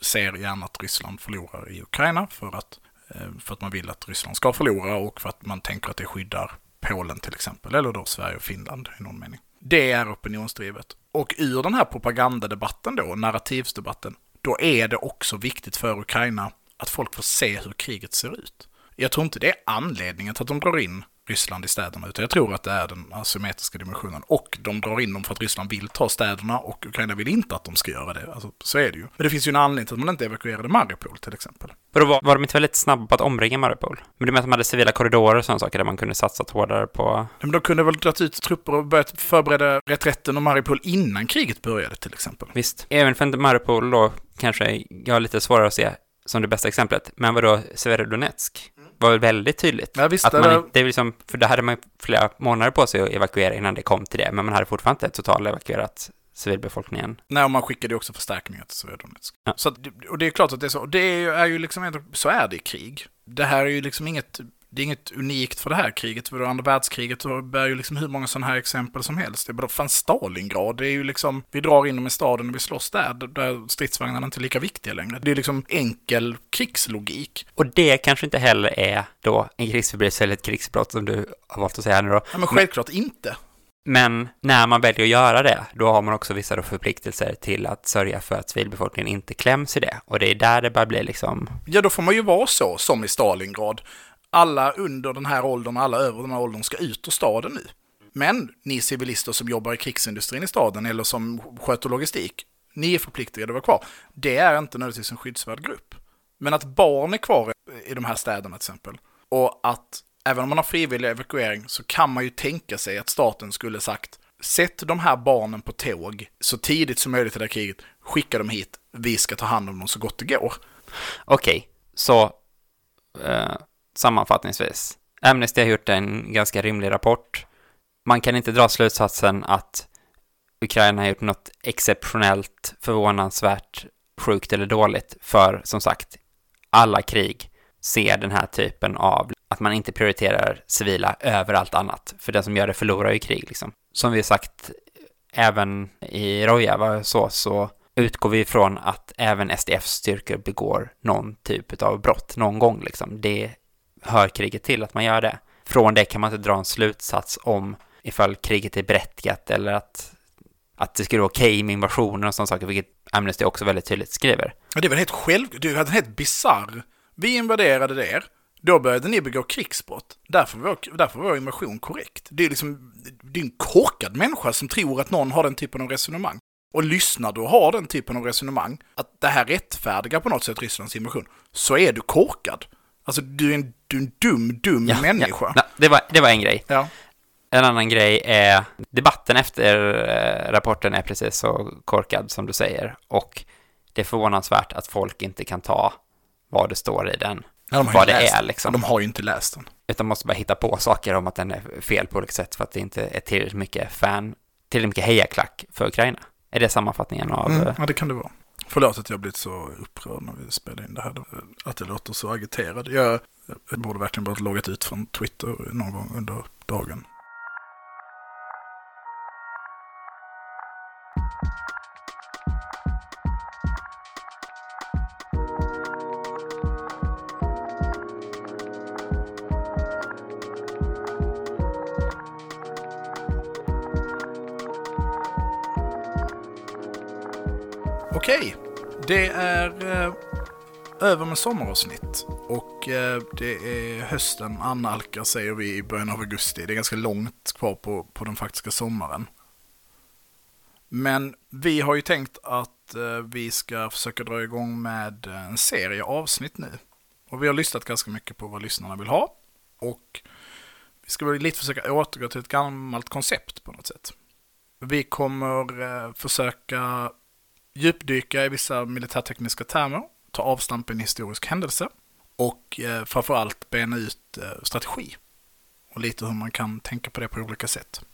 S1: ser gärna att Ryssland förlorar i Ukraina för att, eh, för att man vill att Ryssland ska förlora och för att man tänker att det skyddar Polen till exempel, eller då Sverige och Finland i någon mening. Det är opinionsdrivet. Och ur den här propagandadebatten då, narrativsdebatten, då är det också viktigt för Ukraina att folk får se hur kriget ser ut. Jag tror inte det är anledningen till att de drar in Ryssland i städerna, utan jag tror att det är den asymmetriska dimensionen. Och de drar in dem för att Ryssland vill ta städerna och Ukraina vill inte att de ska göra det. Alltså, så är det ju. Men det finns ju en anledning till att man inte evakuerade Mariupol till exempel.
S2: Vadå, var, var de inte väldigt snabba på att omringa Mariupol? Men du menar att de hade civila korridorer och sådana saker där man kunde satsat hårdare på...
S1: Men de kunde väl dragit ut trupper och börjat förbereda reträtten och Mariupol innan kriget började till exempel.
S2: Visst. Även för Mariupol då kanske jag har lite svårare att se som det bästa exemplet. Men vadå, Severodonetsk? Var väl väldigt tydligt.
S1: Ja, visst,
S2: att man det är liksom, för det hade man flera månader på sig att evakuera innan det kom till det, men man hade fortfarande inte totalt evakuerat civilbefolkningen.
S1: Nej, och man skickade ju också förstärkningar till Severodonetsk.
S2: Ja.
S1: Så att, och det är klart att det är så. Och det är ju, är ju liksom, så är det i krig. Det här är ju liksom inget, det är inget unikt för det här kriget. För det andra världskriget bär ju liksom hur många sådana här exempel som helst. Det är bara, fan Stalingrad, det är ju liksom, vi drar in dem i staden och vi slåss där, där stridsvagnarna inte är lika viktiga längre. Det är liksom enkel krigslogik.
S2: Och det kanske inte heller är då en krigsförbrytelse eller ett krigsbrott som du har valt att säga nu då.
S1: Ja, men självklart inte.
S2: Men när man väljer att göra det, då har man också vissa då förpliktelser till att sörja för att civilbefolkningen inte kläms i det. Och det är där det börjar bli liksom,
S1: Ja, då får man ju vara så, som i Stalingrad. Alla under den här åldern, alla över den här åldern ska ut ur staden nu. Men ni civilister som jobbar i krigsindustrin i staden eller som sköter logistik, ni är förpliktade att vara kvar. Det är inte nödvändigtvis en skyddsvärd grupp. Men att barn är kvar i de här städerna till exempel, och att även om man har frivillig evakuering så kan man ju tänka sig att staten skulle sagt Sätt de här barnen på tåg så tidigt som möjligt i det här kriget, skicka dem hit, vi ska ta hand om dem så gott det går.
S2: okej, så eh, sammanfattningsvis. Amnesty har gjort en ganska rimlig rapport. Man kan inte dra slutsatsen att Ukraina har gjort något exceptionellt, förvånansvärt, sjukt eller dåligt. För som sagt, alla krig ser den här typen av att man inte prioriterar civila över allt annat. För den som gör det förlorar ju krig liksom. Som vi sagt, även i Rojava så, så utgår vi ifrån att även SDFs styrkor begår någon typ av brott någon gång liksom. Det hör kriget till att man gör det. Från det kan man inte dra en slutsats om ifall kriget är berättigat eller att, att det skulle vara okej med invasioner och sådana saker, vilket Amnesty också väldigt tydligt skriver.
S1: Ja, det är väl helt själv... Du hade en helt bizarr. Vi invaderade er, då började ni begå krigsbrott. Därför var, därför var invasion korrekt. Det är liksom... Det är en korkad människa som tror att någon har den typen av resonemang. Och lyssnar du och har den typen av resonemang, att det här rättfärdigar på något sätt Rysslands invasion, så är du korkad. Alltså, du är en, du en dum, dum människa.
S2: Ja, det, var, det var en grej.
S1: Ja.
S2: En annan grej är debatten efter eh, rapporten är precis så korkad som du säger och det är förvånansvärt att folk inte kan ta vad det står i den,
S1: Ja, de
S2: vad det
S1: läst
S2: är liksom.
S1: De har ju inte läst den.
S2: Utan måste bara hitta på saker om att den är fel på olika sätt för att det inte är tillräckligt mycket fan, tillräckligt mycket hejaklack för Ukraina. Är det sammanfattningen av...
S1: Mm,
S2: eh,
S1: ja, det kan det vara. Förlåt att jag blivit så upprörd när vi spelade in det här. Att det låter så agiterad. Jag, jag borde verkligen bara loggat ut från Twitter någon gång under dagen. Okej, det är eh, över med sommaravsnitt. Och eh, det är hösten annalkar säger vi i början av augusti. Det är ganska långt kvar på, på den faktiska sommaren. Men vi har ju tänkt att eh, vi ska försöka dra igång med eh, en serie avsnitt nu. Och vi har lyssnat ganska mycket på vad lyssnarna vill ha. Och vi ska väl lite försöka återgå till ett gammalt koncept på något sätt. Vi kommer eh, försöka djupdyka i vissa militärtekniska termer, ta avstamp i en historisk händelse och eh, framförallt bena ut eh, strategi och lite hur man kan tänka på det på olika sätt.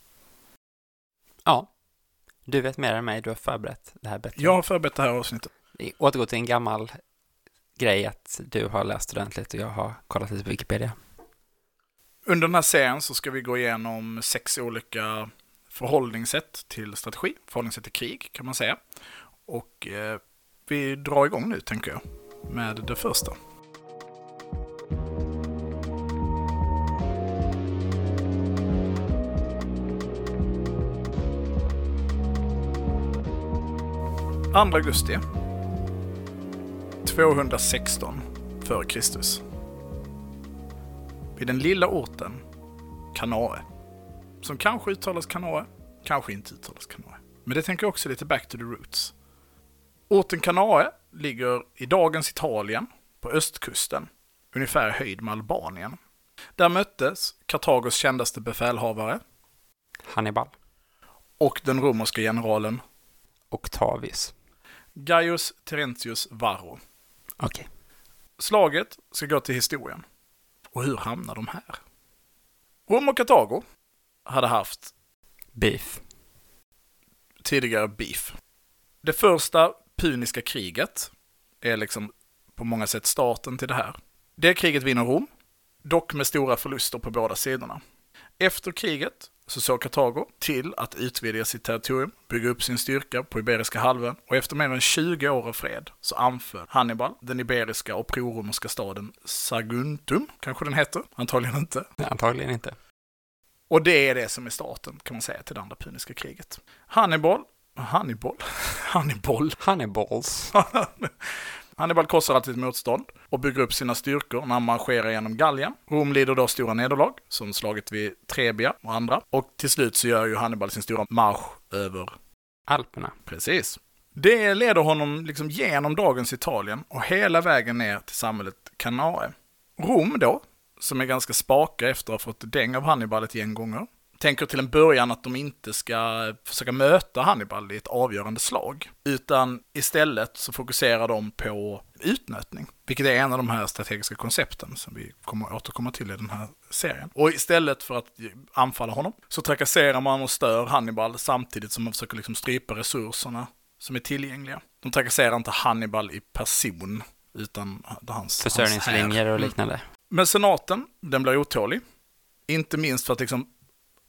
S2: Ja. Du vet mer än mig, du har förberett det här bättre.
S1: Jag har förberett det här avsnittet.
S2: Vi återgår till en gammal grej att du har läst ordentligt och jag har kollat lite på Wikipedia.
S1: Under den här serien så ska vi gå igenom sex olika förhållningssätt till strategi, förhållningssätt till krig kan man säga. Och eh, vi drar igång nu tänker jag med det första. Andra augusti 216 f.Kr. Vid den lilla orten Kanae. Som kanske uttalas Kanae, kanske inte uttalas Kanae. Men det tänker jag också lite back to the roots. Orten Kanae ligger i dagens Italien på östkusten, ungefär höjd med Albanien. Där möttes Kartagos kändaste befälhavare
S2: Hannibal.
S1: och den romerska generalen
S2: Octavius.
S1: Gaius Terentius Varro.
S2: Okej.
S1: Slaget ska gå till historien. Och hur hamnar de här? Rom och Kartago hade haft
S2: Beef.
S1: tidigare beef. Det första puniska kriget är liksom på många sätt starten till det här. Det kriget vinner Rom, dock med stora förluster på båda sidorna. Efter kriget så såg Kartago till att utvidga sitt territorium, bygga upp sin styrka på Iberiska halvön och efter mer än 20 år av fred så anföll Hannibal den iberiska och proromerska staden Saguntum, kanske den heter, antagligen inte.
S2: Antagligen inte.
S1: Och det är det som är starten, kan man säga, till det andra puniska kriget. Hannibal, Hannibal, <laughs> Hannibal,
S2: Hanniballs. <laughs>
S1: Hannibal korsar alltid motstånd och bygger upp sina styrkor när han marscherar genom Gallien. Rom lider då stora nederlag, som slaget vid Trebia och andra. Och till slut så gör ju Hannibal sin stora marsch över
S2: Alperna.
S1: Precis. Det leder honom liksom genom dagens Italien och hela vägen ner till samhället Kanae. Rom då, som är ganska spaka efter att ha fått däng av Hannibal ett gäng gånger, tänker till en början att de inte ska försöka möta Hannibal i ett avgörande slag. Utan istället så fokuserar de på utnötning. Vilket är en av de här strategiska koncepten som vi kommer att återkomma till i den här serien. Och istället för att anfalla honom så trakasserar man och stör Hannibal samtidigt som man försöker liksom strypa resurserna som är tillgängliga. De trakasserar inte Hannibal i person, utan hans hans
S2: Försörjningslinjer
S1: här.
S2: och
S1: Mm.
S2: liknande.
S1: Men senaten, den blir otålig. Inte minst för att liksom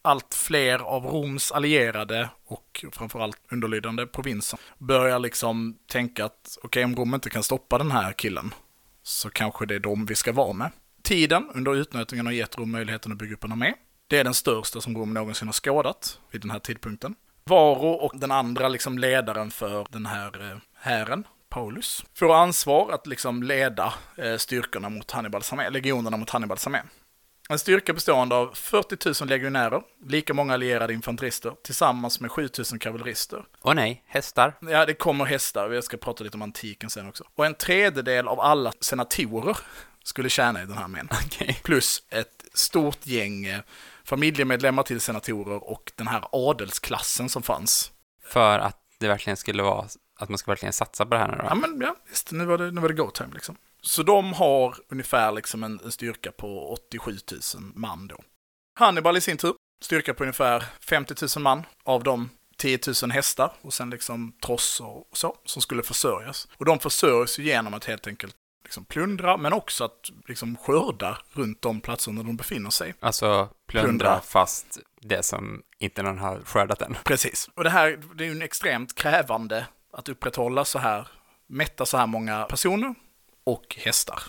S1: allt fler av Roms allierade och framförallt underlydande provinser börjar liksom tänka att okej, om Rom inte kan stoppa den här killen så kanske det är dem vi ska vara med. Tiden under utnötningen har gett Rom möjligheten att bygga upp en armé. Det är den största som Rom någonsin har skådat vid den här tidpunkten. Varo och den andra liksom ledaren för den här eh, hären, Paulus, får ansvar att liksom leda eh, styrkorna mot Hannibals armé, legionerna mot Hannibals armé. En styrka bestående av 40 000 legionärer, lika många allierade infanterister, tillsammans med 7 000 kavallerister.
S2: Åh nej, hästar.
S1: Ja, det kommer hästar, vi ska prata lite om antiken sen också. Och en tredjedel av alla senatorer skulle tjäna i den här armén. <laughs>
S2: Okej.
S1: Plus ett stort gäng eh, familjemedlemmar till senatorer och den här adelsklassen som fanns.
S2: För att det verkligen skulle vara, att man ska verkligen satsa på det här nu
S1: Ja,
S2: då.
S1: men ja, visst, nu var det, nu var det go time liksom. Så de har ungefär liksom en, en styrka på 87 000 man då. Hannibal i sin tur, styrka på ungefär 50 000 man, av dem 10 000 hästar och sen liksom tross och så, som skulle försörjas. Och de försörjs ju genom att helt enkelt liksom plundra, men också att liksom skörda runt de platserna de befinner sig.
S2: Alltså plundra,
S1: Plundra.
S2: fast det som inte någon har skördat än.
S1: Precis. Och det här, det är ju en extremt krävande att upprätthålla så här, mätta så här många personer och hästar.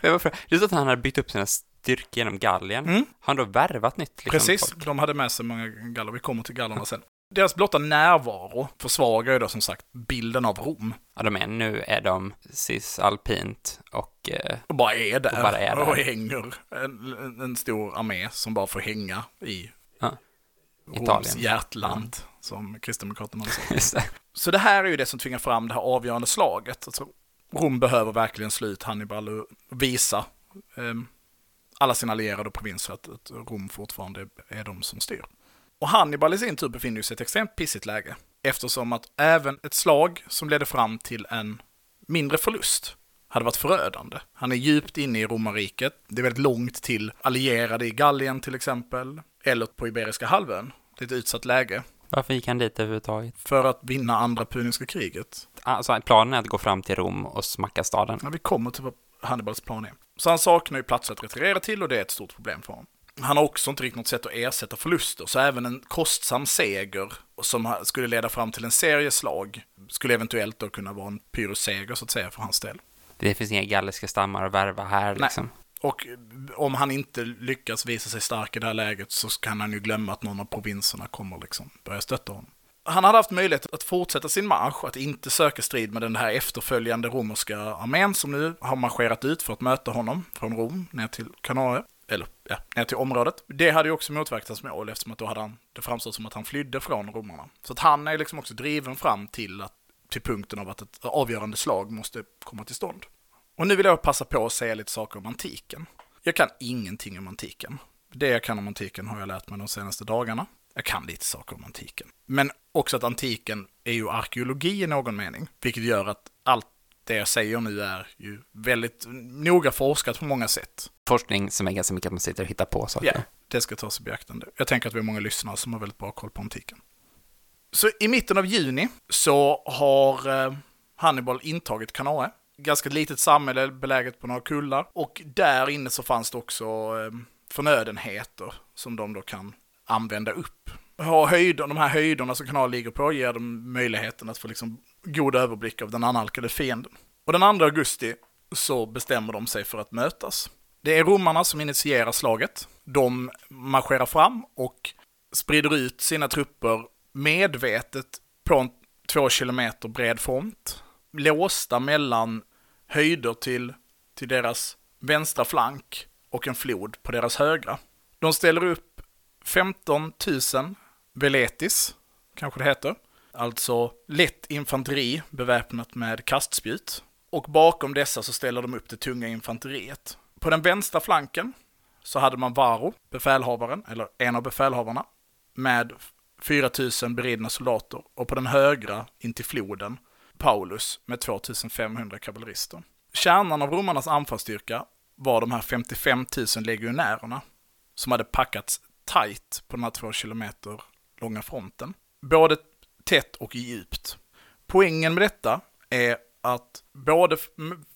S2: Det är så att han hade byggt upp sina styrkor genom Gallien.
S1: Mm.
S2: Har han då värvat nytt liksom,
S1: Precis,
S2: folk?
S1: de hade med sig många galler. Vi kommer till gallerna sen. Deras blotta närvaro försvagar ju då som sagt bilden av Rom.
S2: Ja, de är, nu är de cisalpint och eh,
S1: Och bara är där.
S2: Och bara är där.
S1: och hänger. En, en, stor armé som bara får hänga i
S2: Ja.
S1: Roms
S2: Italien.
S1: hjärtland, som Kristdemokraterna <laughs>
S2: det.
S1: Så det här är ju det som tvingar fram det här avgörande slaget. Alltså, Rom behöver verkligen slå ut Hannibal och visa eh, alla sina allierade och provinser att, att Rom fortfarande är de som styr. Och Hannibal i sin tur befinner sig i ett extremt pissigt läge. Eftersom att även ett slag som ledde fram till en mindre förlust hade varit förödande. Han är djupt inne i romarriket. Det är väldigt långt till allierade i Gallien till exempel, eller på Iberiska halvön. Det är ett utsatt läge
S2: varför gick han dit överhuvudtaget?
S1: för att vinna andra puniska kriget.
S2: Alltså, planen är att gå fram till Rom och smacka staden.
S1: När vi kommer till vad Hannibals plan är. Så han saknar ju platser att retirera till och det är ett stort problem för honom. Han har också inte riktigt något sätt att ersätta förluster, så även en kostsam seger som skulle leda fram till en serie slag skulle eventuellt då kunna vara en pyroseger så att säga för hans del.
S2: Det finns inga galliska stammar att värva här
S1: Nej.
S2: liksom.
S1: Och om han inte lyckas visa sig stark i det här läget så kan han ju glömma att någon av provinserna kommer liksom börja stötta honom. Han hade haft möjlighet att fortsätta sin marsch, att inte söka strid med den här efterföljande romerska armén som nu har marscherat ut för att möta honom från Rom ner till Kanarie, eller ja, ner till området. Det hade ju också motverkat hans mål eftersom att då hade han, det framstod som att han flydde från romarna. Så att han är liksom också driven fram till, att, till punkten av att ett avgörande slag måste komma till stånd. Och nu vill jag passa på att säga lite saker om antiken. Jag kan ingenting om antiken. Det jag kan om antiken har jag lärt mig de senaste dagarna. Jag kan lite saker om antiken. Men också att antiken är ju arkeologi i någon mening, vilket gör att allt det jag säger nu är ju väldigt noga forskat på många sätt.
S2: Forskning som är ganska mycket att man sitter och hittar på saker.
S1: Ja, det ska tas i beaktande. Jag tänker att vi har många lyssnare som har väldigt bra koll på antiken. Så i mitten av juni så har eh, Hannibal intagit Kanae. Ganska litet samhälle beläget på några kullar. Och där inne så fanns det också eh, förnödenheter som de då kan använda upp. Höjder, de här höjderna som kanalen ligger på ger dem möjligheten att få liksom god överblick av den analkade fienden. Och den 2 augusti så bestämmer de sig för att mötas. Det är romarna som initierar slaget. De marscherar fram och sprider ut sina trupper medvetet på en två kilometer bred front. Låsta mellan höjder till, till deras vänstra flank och en flod på deras högra. De ställer upp 15 000 veletis, kanske det heter. Alltså lätt infanteri beväpnat med kastspjut. Och bakom dessa så ställer de upp det tunga infanteriet. På den vänstra flanken så hade man Varo, befälhavaren, eller en av befälhavarna, med 4000 beridna soldater. Och på den högra, in till floden, Paulus med 2500 kavallerister. Kärnan av romarnas anfallsstyrka var de här 55 000 legionärerna som hade packats tight på den här två kilometer långa fronten. Både tätt och djupt. Poängen med detta är att både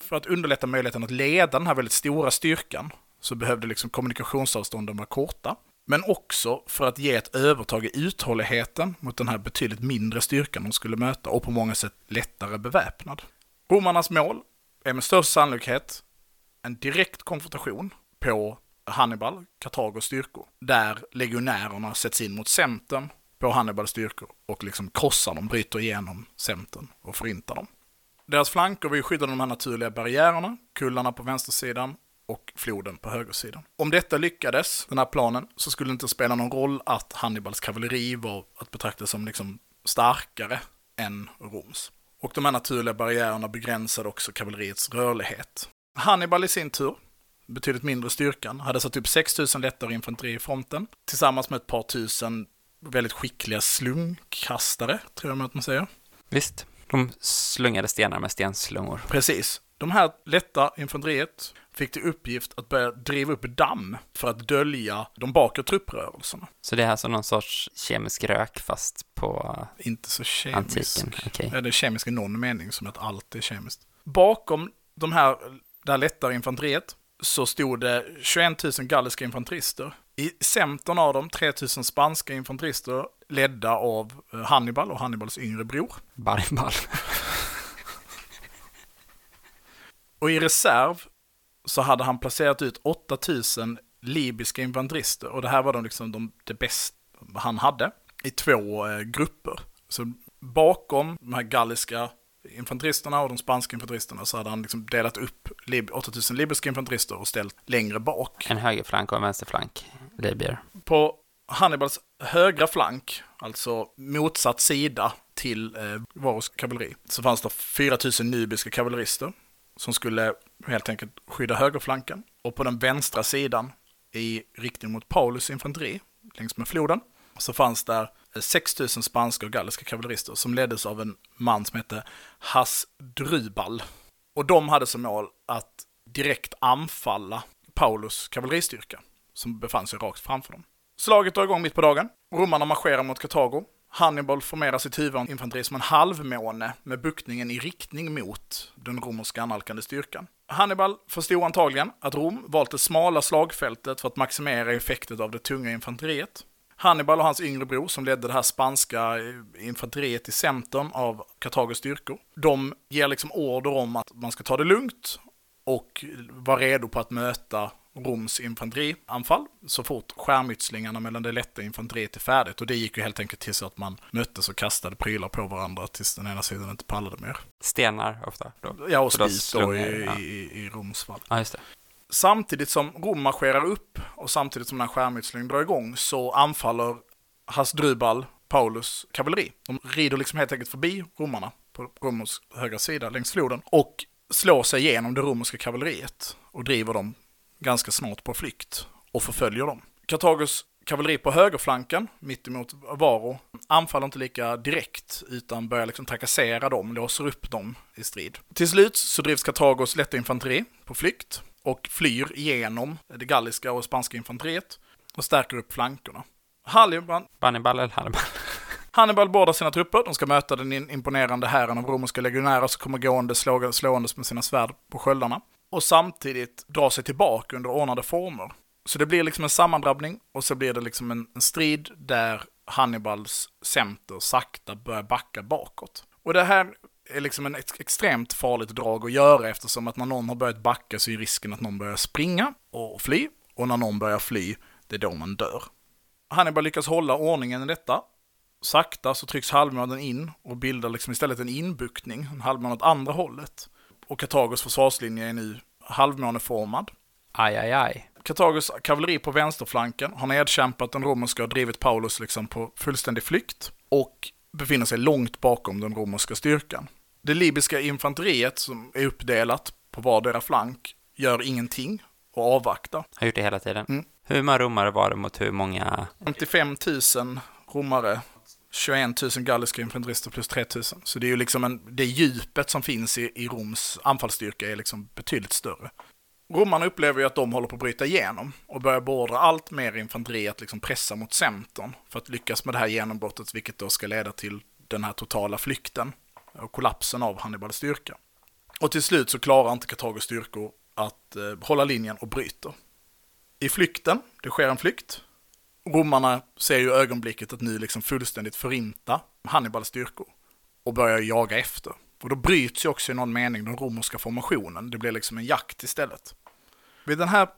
S1: för att underlätta möjligheten att leda den här väldigt stora styrkan så behövde liksom kommunikationsavstånden vara korta. Men också för att ge ett övertag i uthålligheten mot den här betydligt mindre styrkan de skulle möta och på många sätt lättare beväpnad. Romarnas mål är med största sannolikhet en direkt konfrontation på Hannibal, Kartagos styrkor, där legionärerna sätts in mot centern på Hannibals styrkor och liksom krossar dem, bryter igenom centern och förintar dem. Deras flanker var ju skyddade av de här naturliga barriärerna, kullarna på vänstersidan och floden på högersidan. Om detta lyckades, den här planen, så skulle det inte spela någon roll att Hannibals kavalleri var att betrakta som liksom starkare än Roms. Och de här naturliga barriärerna begränsade också kavalleriets rörlighet. Hannibal i sin tur, betydligt mindre styrkan, hade satt upp 6000 lättare infanteri i fronten, tillsammans med ett par tusen väldigt skickliga slungkastare, tror jag att man säger.
S2: Visst, de slungade stenar med stenslungor.
S1: Precis. De här lätta infanteriet fick till uppgift att börja driva upp damm för att dölja de bakre trupprörelserna.
S2: Så det är alltså någon sorts kemisk rök fast på
S1: Inte så kemisk.
S2: antiken.
S1: Ja, det är kemiskt i någon mening, som att allt är kemiskt. Bakom de här, det här lättare infanteriet så stod det 21 000 galliska infanterister. I centern av dem 3 000 spanska infanterister ledda av eh, Hannibal och Hannibals yngre bror.
S2: Barbal. <laughs>
S1: Och i reserv så hade han placerat ut 8000 libyska infanterister. Och det här var de liksom de, det bästa han hade i två eh, grupper. Så bakom de här galliska infanteristerna och de spanska infanteristerna så hade han liksom delat upp lib- 8000 libyska infanterister och ställt längre bak.
S2: En högerflank och en vänsterflank. Libyer.
S1: På Hannibals högra flank, alltså motsatt sida till eh, Varus kavalleri, så fanns det 4000 nubiska kavallerister som skulle helt enkelt skydda högerflanken. Och på den vänstra sidan, i riktning mot Paulus infanteri, längs med floden, så fanns där eh, 6 000 spanska och galliska kavallerister som leddes av en man som hette Hasdrubal. Och de hade som mål att direkt anfalla Paulus kavalleristyrka som befann sig rakt framför dem. Slaget drar igång mitt på dagen. Romarna marscherar mot Kartago. Hannibal formerar sitt huvudinfanteri som en halvmåne med buktningen i riktning mot den romerska annalkande styrkan. Hannibal förstod antagligen att Rom valt det smala slagfältet för att maximera effekten av det tunga infanteriet. Hannibal och hans yngre bror som ledde det här spanska eh, infanteriet i centrum av Kartagos styrkor. De ger liksom order om att man ska ta det lugnt och vara redo på att möta Roms infanterianfall så fort skärmytslingarna mellan det lätta infanteriet är färdigt. Och det gick ju helt enkelt till så att man möttes och kastade prylar på varandra tills den ena sidan inte pallade mer.
S2: Stenar ofta. Då.
S1: Ja, och
S2: Så då
S1: i,
S2: ja.
S1: i, i Roms fall.
S2: Ja, just det.
S1: Samtidigt som Rom marscherar upp och samtidigt som den här skärmytslingen drar igång så anfaller Hasdrubal Paulus kavalleri. De rider liksom helt enkelt förbi romarna på Romers högra sida längs floden och slår sig igenom det romerska kavalleriet och driver dem ganska snart på flykt och förföljer dem. Kartagos kavalleri på högerflanken, mittemot Varo, anfaller inte lika direkt utan börjar liksom trakassera dem, låser upp dem i strid. Till slut så drivs Kartagos lätta infanteri på flykt och flyr igenom det galliska och spanska infanteriet och stärker upp flankerna. Hannibal,
S2: eller Hannibal?
S1: Hannibal beordrar sina trupper, de ska möta den imponerande hären av romerska legionärer som kommer gående slå- slåendes med sina svärd på sköldarna. Och samtidigt dra sig tillbaka under ordnade former. Så det blir liksom en sammandrabbning och så blir det liksom en, en strid där Hannibals center sakta börjar backa bakåt. Och det här är liksom en extremt farligt drag att göra eftersom att när någon har börjat backa så är risken att någon börjar springa och fly. Och när någon börjar fly, det är då man dör. Hannibal lyckas hålla ordningen i detta. Sakta så trycks halvmånen in och bildar liksom istället en inbuktning, en halvmåne åt andra hållet. Och Kartagos försvarslinje är nu halvmåneformad.
S2: Aj, aj, aj.
S1: Kartagos kavalleri på vänsterflanken har nedkämpat den romerska och drivit Paulus liksom på fullständig flykt och befinner sig långt bakom den romerska styrkan. Det libyska infanteriet som är uppdelat på vardera flank gör ingenting och avvaktar.
S2: Har gjort det hela tiden.
S1: Mm.
S2: Hur många romare var det mot hur många?
S1: 55 000 romare, 21 000 galliska infanterister plus 3 000. Så det är ju liksom en, det djupet som finns i, i Roms anfallsstyrka är liksom betydligt större. Romarna upplever ju att de håller på att bryta igenom och börjar beordra allt mer infanteri att liksom pressa mot centern för att lyckas med det här genombrottet, vilket då ska leda till den här totala flykten och kollapsen av Hannibals styrka. Och till slut så klarar inte Kartagos styrkor att eh, hålla linjen och bryter. I flykten, det sker en flykt, romarna ser ju ögonblicket att nu liksom fullständigt förinta Hannibals styrkor och börjar jaga efter. Och då bryts ju också i någon mening den romerska formationen. Det blir liksom en jakt istället. Vid den här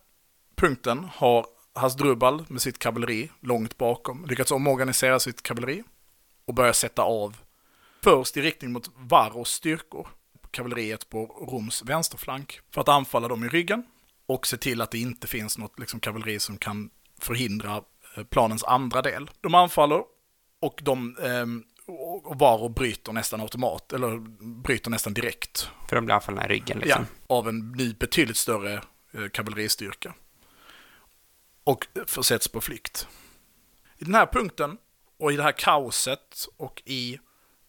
S1: punkten har Hasdrubal med sitt kavalleri långt bakom lyckats omorganisera sitt kavalleri och börja sätta av först i riktning mot Varros styrkor, kavalleriet på Roms vänsterflank, för att anfalla dem i ryggen och se till att det inte finns något liksom, kavalleri som kan förhindra planens andra del. De anfaller och de ehm, och bryter nästan automat, eller bryter nästan direkt
S2: För de blir anfallna i ryggen liksom.
S1: Ja, av en ny betydligt större eh, kavalleristyrka. Och försätts på flykt. I den här punkten och i det här kaoset och i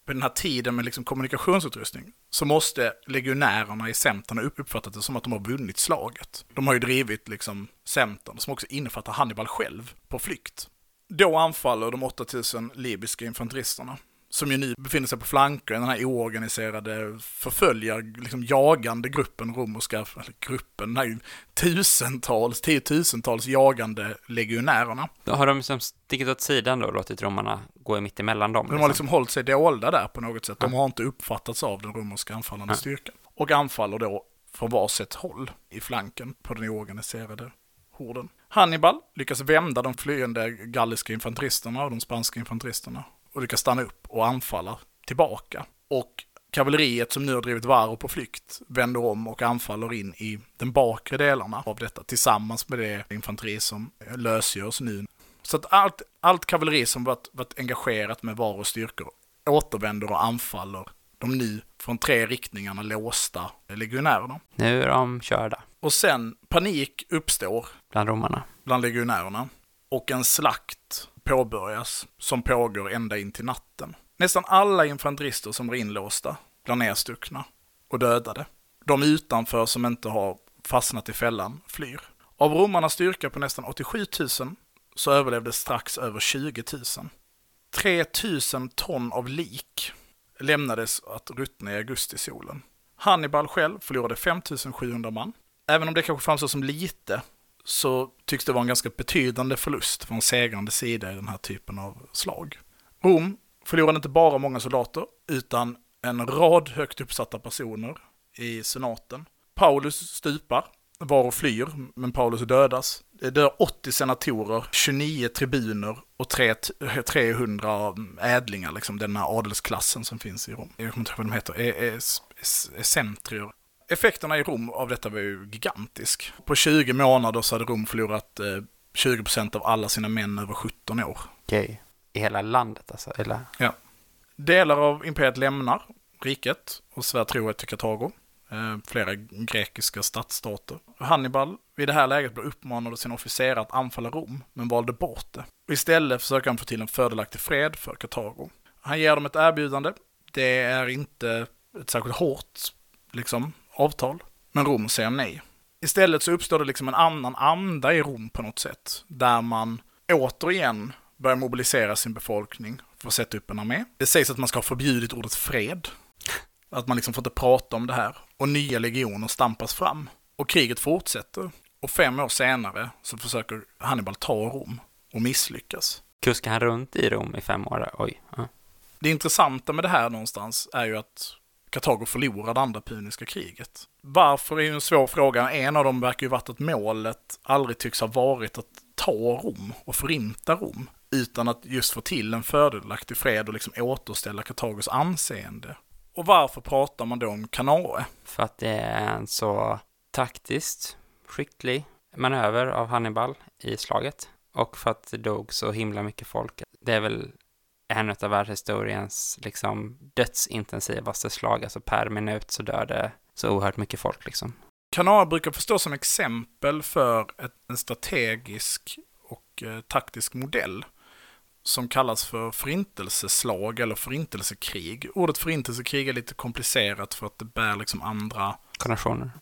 S1: den här tiden med liksom kommunikationsutrustning så måste legionärerna i centern ha uppfattat det som att de har vunnit slaget. De har ju drivit liksom centern, som också innefattar Hannibal själv, på flykt. Då anfaller de 8000 libyska infanteristerna, som ju nu befinner sig på flanker i den här oorganiserade förföljar, liksom jagande gruppen romerska, eller gruppen, den här tusentals, tiotusentals jagande legionärerna.
S2: Då har de liksom stickit åt sidan då och låtit romarna gå mitt emellan dem.
S1: De har liksom hållit sig dolda där på något sätt. De har inte uppfattats av den romerska anfallande
S2: Ja.
S1: styrkan. Och anfaller då från varsitt håll i flanken på den oorganiserade horden. Hannibal lyckas vända de flyende galliska infanteristerna och de spanska infanteristerna och lyckas stanna upp och anfalla tillbaka. Och kavalleriet som nu har drivit Varro på flykt vänder om och anfaller in i den bakre delarna av detta tillsammans med det infanteri som lösgörs nu. Så att allt, allt kavalleri som varit, varit engagerat med Varros styrkor återvänder och anfaller de nu från tre riktningarna låsta legionärerna.
S2: Nu är de körda
S1: Och sen panik uppstår
S2: bland romarna.
S1: bland legionärerna och en slakt påbörjas, som pågår ända in till natten. Nästan alla infanterister som var inlåsta blir nedstuckna och dödade. De utanför som inte har fastnat i fällan flyr. Av romarnas styrka på nästan 87 000 så överlevde strax över 20 000. 3 000 ton av lik lämnades att ruttna i augustisolen. Hannibal själv förlorade 5 700 man. Även om det kanske framstår som lite så tycks det vara en ganska betydande förlust från segrande sida i den här typen av slag. Rom förlorade inte bara många soldater utan en rad högt uppsatta personer i senaten. Paulus stupar, var och flyr, men Paulus dödas. Det dör 80 senatorer, 29 tribuner och 300 ädlingar, liksom den här adelsklassen som finns i Rom. Jag kommer inte ihåg vad de heter, E- essentrier. Effekterna i Rom av detta var ju gigantisk. På 20 månader så hade Rom förlorat eh, 20% av alla sina män över 17 år.
S2: Okej. I hela landet alltså? Eller?
S1: Delar av imperiet lämnar riket och svär trohet till Kartago. Eh, flera grekiska stadsstater. Hannibal vid det här läget blev uppmanad av sina officerare att anfalla Rom, men valde bort det. Istället försöker han få till en fördelaktig fred för Kartago. Han ger dem ett erbjudande. Det är inte ett särskilt hårt liksom, avtal, men Rom säger nej. Istället så uppstår det liksom en annan anda i Rom på något sätt, där man återigen börjar mobilisera sin befolkning för att sätta upp en armé. Det sägs att man ska ha förbjudit ordet fred. Att man liksom får inte prata om det här. Och nya legioner stampas fram. Och kriget fortsätter. Och fem år senare så försöker Hannibal ta Rom och misslyckas.
S2: Kuskar han runt i Rom i fem år? Oj. Ja.
S1: Det intressanta med det här någonstans är ju att Kartago förlorade andra puniska kriget. Varför är ju en svår fråga. En av dem verkar ju varit att målet aldrig tycks ha varit att ta Rom och förinta Rom. Utan att just få till en fördelaktig fred och liksom återställa Kartagos anseende. Och varför pratar man då om Kanae?
S2: För att det är en så taktiskt skicklig manöver av Hannibal i slaget. Och för att det dog så himla mycket folk. Det är väl en av världshistoriens liksom dödsintensivaste slag. Alltså per minut så dör det så oerhört mycket folk liksom.
S1: Kanae brukar förstås som exempel för ett, en strategisk och eh, taktisk modell som kallas för förintelseslag eller förintelsekrig. Ordet förintelsekrig är lite komplicerat för att det bär liksom andra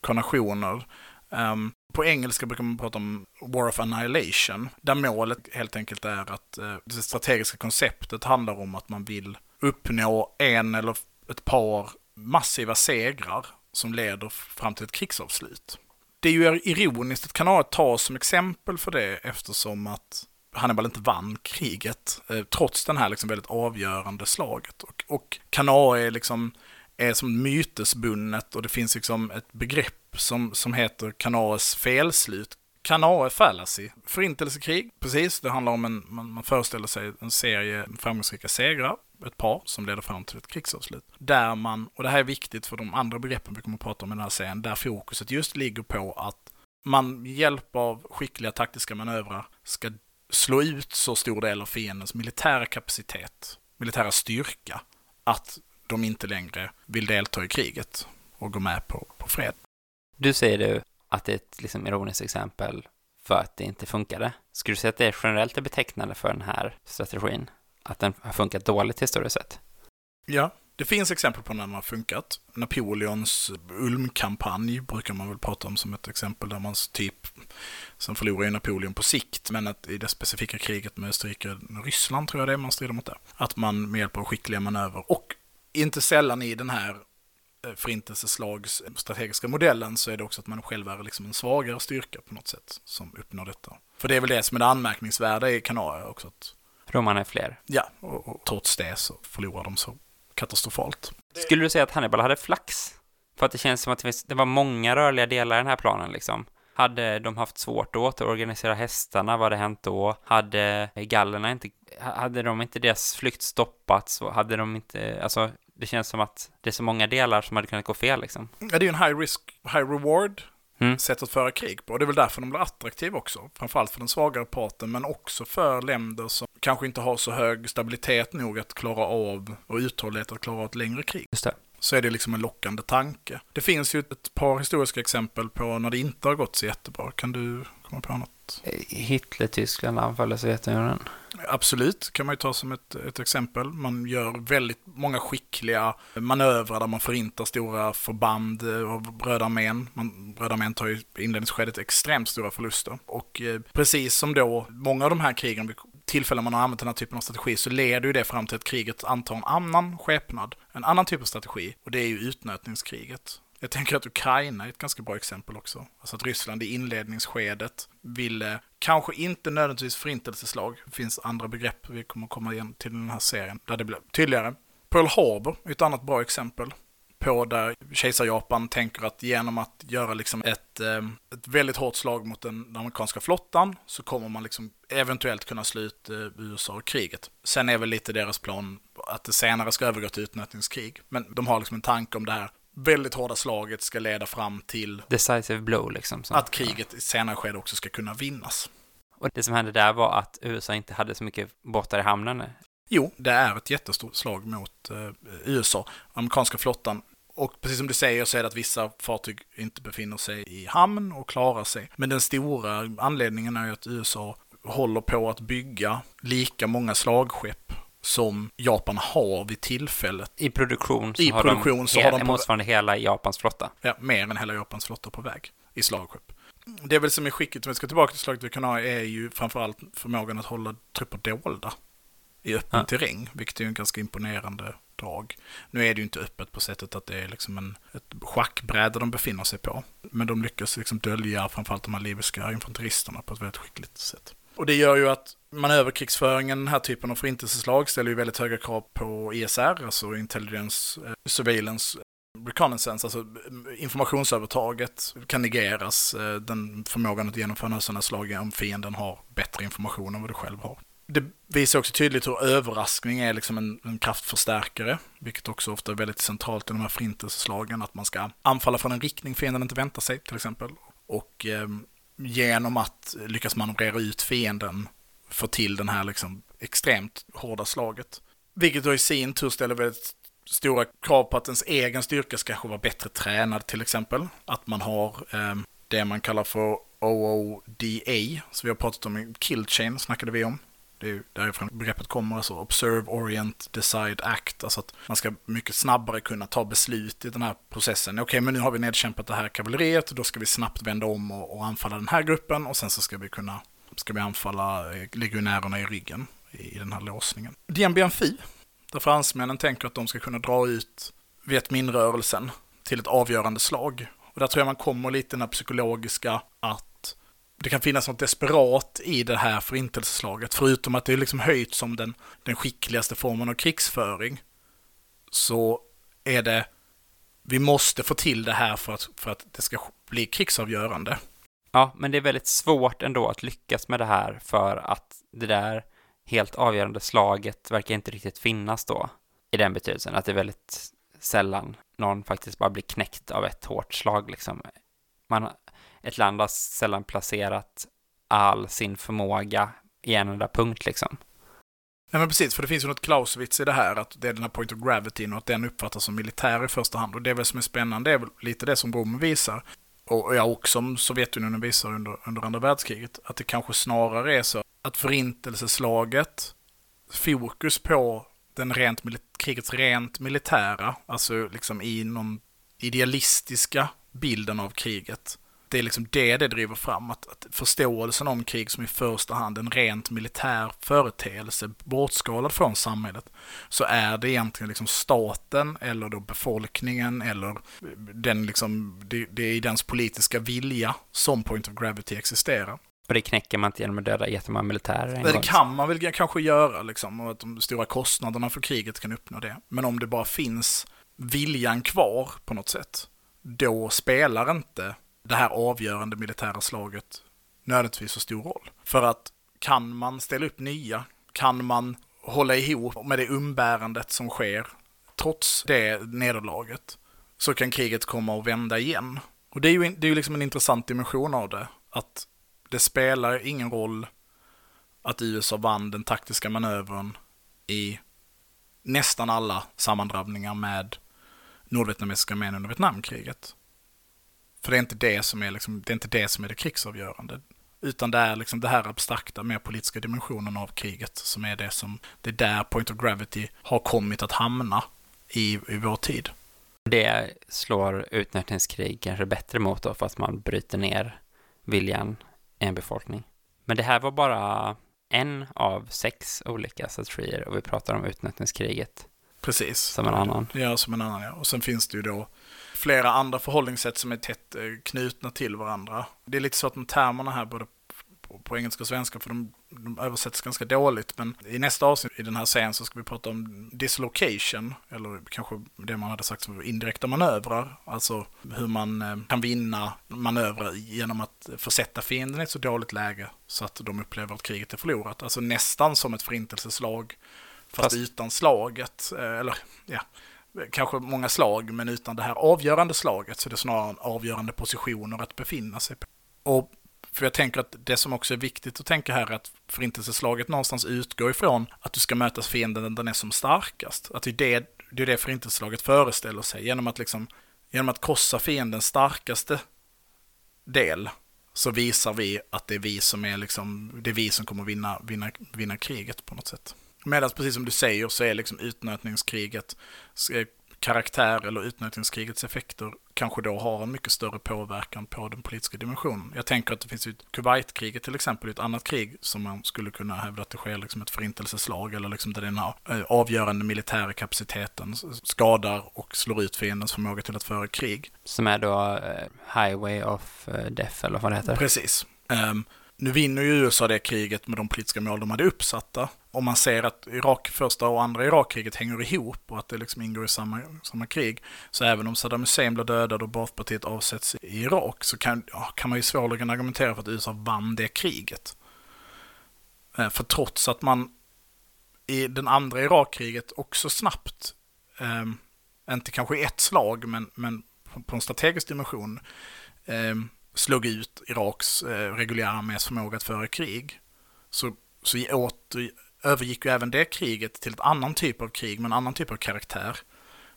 S2: Konnationer.
S1: Um, på engelska brukar man prata om War of Annihilation, där målet helt enkelt är att uh, det strategiska konceptet handlar om att man vill uppnå en eller ett par massiva segrar som leder fram till ett krigsavslut. Det är ju ironiskt att Kanae tas som exempel för det eftersom att Hannibal inte vann kriget eh, trots den här liksom väldigt avgörande slaget. Och, och Kanae är liksom är som mytesbundet och det finns liksom ett begrepp som, som heter Kanaes felslut. Kanae fallacy, förintelsekrig, precis, det handlar om en, man, man föreställer sig en serie framgångsrika segrar, ett par som leder fram till ett krigsavslut. Där man, och det här är viktigt för de andra begreppen vi kommer att prata om i den här serien, där fokuset just ligger på att man med hjälp av skickliga taktiska manövrar ska slå ut så stor del av fiendens militära kapacitet, militära styrka, att de inte längre vill delta i kriget och gå med på, på fred.
S2: Du säger du att det är ett liksom ironiskt exempel för att det inte funkade. Skulle du säga att det är generellt är betecknande för den här strategin? Att den har funkat dåligt historiskt sett?
S1: Ja, det finns exempel på när den har funkat. Napoleons Ulmkampanj brukar man väl prata om som ett exempel där man typ, sen förlorar ju Napoleon på sikt, men att i det specifika kriget med Österrike och Ryssland tror jag det är man strider mot det. Att man med hjälp av skickliga manöver och inte sällan i den här eh, förintelseslags strategiska modellen så är det också att man själv är liksom en svagare styrka på något sätt som uppnår detta. För det är väl det som är det anmärkningsvärda i Kanae också. Att,
S2: Romarna är fler.
S1: ja, och, och trots det så förlorar de så katastrofalt.
S2: Skulle du säga att Hannibal hade flax? För att det känns som att det var många rörliga delar i den här planen liksom. Hade de haft svårt att återorganisera hästarna, vad hade hänt då? Hade gallerna inte, hade de inte deras flykt stoppats? Hade de inte, alltså det känns som att det är så många delar som hade kunnat gå fel liksom.
S1: Ja, det är ju en high risk, high reward
S2: Mm.
S1: sätt att föra krig på. Och det är väl därför de blir attraktiva också. Framförallt för den svagare parten, men också för länder som kanske inte har så hög stabilitet nog att klara av och uthållighet att klara av ett längre krig.
S2: Just det.
S1: Så är det liksom en lockande tanke. Det finns ju ett par historiska exempel på när det inte har gått så jättebra. Kan du komma på något?
S2: Hitler-Tyskland anfaller Sovjetunionen.
S1: Absolut, kan man ju ta som ett, ett exempel. Man gör väldigt många skickliga manövrar där man förintar stora förband av Röda armén. Röda armén tar ju i inledningsskedet extremt stora förluster. Och eh, precis som då många av de här krigen, vid tillfällen man har använt den här typen av strategi, så leder ju det fram till att kriget antar en annan skepnad, en annan typ av strategi. Och det är ju utnötningskriget. Jag tänker att Ukraina är ett ganska bra exempel också. Alltså att Ryssland i inledningsskedet ville, kanske inte nödvändigtvis förintelseslag, det finns andra begrepp vi kommer komma igen till i den här serien, där det blir tydligare. Pearl Harbor är ett annat bra exempel på där kejsar-Japan tänker att genom att göra liksom ett, eh, ett väldigt hårt slag mot den, amerikanska flottan så kommer man liksom eventuellt kunna slå ut eh, USA och kriget. Sen är väl lite deras plan att det senare ska övergå till utnötningskrig. Men de har liksom en tanke om det här väldigt hårda slaget ska leda fram till
S2: Decisive blow liksom. Så.
S1: att kriget i senare skede också ska kunna vinnas.
S2: Och det som hände där var att USA inte hade så mycket båtar i hamnen.
S1: Jo, det är ett jättestort slag mot eh, USA, amerikanska flottan. Och precis som du säger så är det att vissa fartyg inte befinner sig i hamn och klarar sig. Men den stora anledningen är ju att USA håller på att bygga lika många slagskepp som Japan har vid tillfället.
S2: I produktion så
S1: I
S2: har
S1: produktion
S2: de,
S1: så har de på-
S2: motsvarande hela Japans flotta.
S1: Ja, mer än hela Japans flotta på väg i slagskepp. Det är väl som är skicket, om vi ska tillbaka till slaget vid Kanarien, är ju framförallt förmågan att hålla trupper dolda i öppen
S2: Ja.
S1: terräng, vilket är en ganska imponerande drag. Nu är det ju inte öppet på sättet att det är liksom en, ett schackbräde de befinner sig på, men de lyckas liksom dölja framförallt de här libyska infanteristerna på ett väldigt skickligt sätt. Och det gör ju att manöverkrigsföringen, den här typen av förintelseslag, ställer ju väldigt höga krav på ISR, alltså Intelligence, eh, Surveillance, reconnaissance, alltså informationsövertaget kan negeras, eh, den förmågan att genomföra sådana slag om fienden har bättre information än vad du själv har. Det visar också tydligt hur överraskning är liksom en, en kraftförstärkare, vilket också ofta är väldigt centralt i de här förintelseslagen, att man ska anfalla från en riktning fienden inte väntar sig, till exempel. Och eh, genom att lyckas manövrera ut fienden få till den här liksom extremt hårda slaget. Vilket då i sin tur ställer väldigt stora krav på att ens egen styrka ska kanske vara bättre tränad till exempel. Att man har eh, det man kallar för OODA, som vi har pratat om i Kill Chain, snackade vi om. Det är ju därifrån begreppet kommer, alltså Observe, Orient, Decide, Act. Alltså att man ska mycket snabbare kunna ta beslut i den här processen. Okej, men nu har vi nedkämpat det här kavalleriet, då ska vi snabbt vända om och, och anfalla den här gruppen och sen så ska vi kunna ska vi anfalla eh, legionärerna i ryggen i, i den här låsningen. Dien Bien där fransmännen tänker att de ska kunna dra ut Viet till ett avgörande slag. Och där tror jag man kommer lite den här psykologiska att det kan finnas något desperat i det här förintelseslaget. Förutom att det är liksom höjt som den, den skickligaste formen av krigsföring. Så är det, vi måste få till det här för att, för att det ska bli krigsavgörande.
S2: Ja, men det är väldigt svårt ändå att lyckas med det här för att det där helt avgörande slaget verkar inte riktigt finnas då. I den betydelsen att det är väldigt sällan någon faktiskt bara blir knäckt av ett hårt slag liksom. Man, ett land har sällan placerat all sin förmåga i en enda punkt liksom.
S1: Nej men precis, för det finns ju något Clausewitz i det här, att det är den här point of gravity och att den uppfattas som militär i första hand. Och det är väl som är spännande, det är väl lite det som Rom visar. Och ja, och som Sovjetunionen visar under, under andra världskriget, att det kanske snarare är så att förintelseslaget, fokus på den rent, krigets rent militära, alltså liksom i någon idealistiska bilden av kriget. Det är liksom det det driver fram, att, att förståelsen om krig som i första hand en rent militär företeelse, bortskalad från samhället, så är det egentligen liksom staten eller då befolkningen eller den liksom, det, det är i dens politiska vilja som Point of Gravity existerar.
S2: Och det knäcker man inte genom att döda jättemånga militärer en
S1: Det
S2: gång.
S1: kan man väl kanske göra, liksom, och att de stora kostnaderna för kriget kan uppnå det. Men om det bara finns viljan kvar på något sätt, då spelar inte det här avgörande militära slaget nödvändigtvis så stor roll. För att kan man ställa upp nya, kan man hålla ihop med det umbärandet som sker, trots det nederlaget, så kan kriget komma och vända igen. Och det är ju, det är liksom en intressant dimension av det, att det spelar ingen roll att USA vann den taktiska manövern i nästan alla sammandrabbningar med nordvietnamesiska armén under Vietnamkriget. För det är inte det som är, liksom, det, är inte det som är det krigsavgörande. Utan det är liksom det här abstrakta, mer politiska dimensionen av kriget som är det som, det är där point of gravity har kommit att hamna i, i vår tid.
S2: Det slår utnötningskrig kanske bättre mot då för att man bryter ner viljan i en befolkning. Men det här var bara en av sex olika strategier och vi pratar om utnötningskriget
S1: Precis.
S2: som en annan.
S1: Ja, som en annan ja. Och sen finns det ju då flera andra förhållningssätt som är tätt eh, knutna till varandra. Det är lite så att med termerna här, både på, på engelska och svenska, för de, de översätts ganska dåligt. Men i nästa avsnitt i den här serien så ska vi prata om dislocation, eller kanske det man hade sagt som indirekta manövrar. Alltså hur man eh, kan vinna manövrar genom att försätta fienden i ett så dåligt läge så att de upplever att kriget är förlorat. Alltså nästan som ett förintelseslag, fast,
S2: Fast-
S1: utan slaget. eh, Eller ja, kanske många slag, men utan det här avgörande slaget så är det snarare en avgörande positioner att befinna sig på. Och för jag tänker att det som också är viktigt att tänka här är att förintelseslaget någonstans utgår ifrån att du ska möta fienden när den är som starkast. Att det är det, det, är det förintelseslaget föreställer sig. Genom att, liksom, genom att krossa fiendens starkaste del så visar vi att det är vi som, är liksom, det är vi som kommer vinna, vinna, vinna kriget på något sätt. Medan precis som du säger så är liksom utnötningskriget eh, karaktär eller utnötningskrigets effekter kanske då har en mycket större påverkan på den politiska dimensionen. Jag tänker att det finns ju Kuwaitkriget till exempel, ett annat krig som man skulle kunna hävda att det sker liksom ett förintelseslag eller liksom där den här eh, avgörande militära kapaciteten skadar och slår ut fiendens förmåga till att föra krig.
S2: Som är då eh, Highway of Death eller vad det heter.
S1: Precis. Ehm, nu vinner ju USA det kriget med de politiska mål de hade uppsatta. Om man ser att Irak, första och andra Irakkriget hänger ihop och att det liksom ingår i samma, samma krig. Så även om Saddam Hussein blir dödad och Baathpartiet avsätts i Irak så kan, ja, kan man ju svårligen argumentera för att USA vann det kriget. Eh, för trots att man i den andra Irakkriget också snabbt, eh, inte kanske i ett slag, men, men på, på en strategisk dimension, eh, slog ut Iraks eh, reguljära armés förmåga att föra krig. Så, så åter, övergick ju även det kriget till ett annan typ av krig med en annan typ av karaktär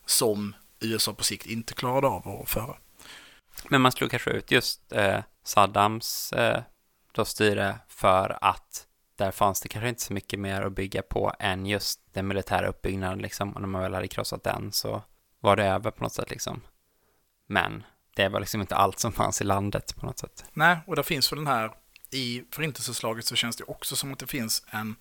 S1: som USA på sikt inte klarade av att föra.
S2: Men man slog kanske ut just eh, Saddams eh, då styre för att där fanns det kanske inte så mycket mer att bygga på än just den militära uppbyggnaden liksom. Och när man väl hade krossat den så var det över på något sätt liksom. Men det var liksom inte allt som fanns i landet på något sätt.
S1: Nej, och där finns väl den här, i förintelseslaget så känns det också som att det finns en,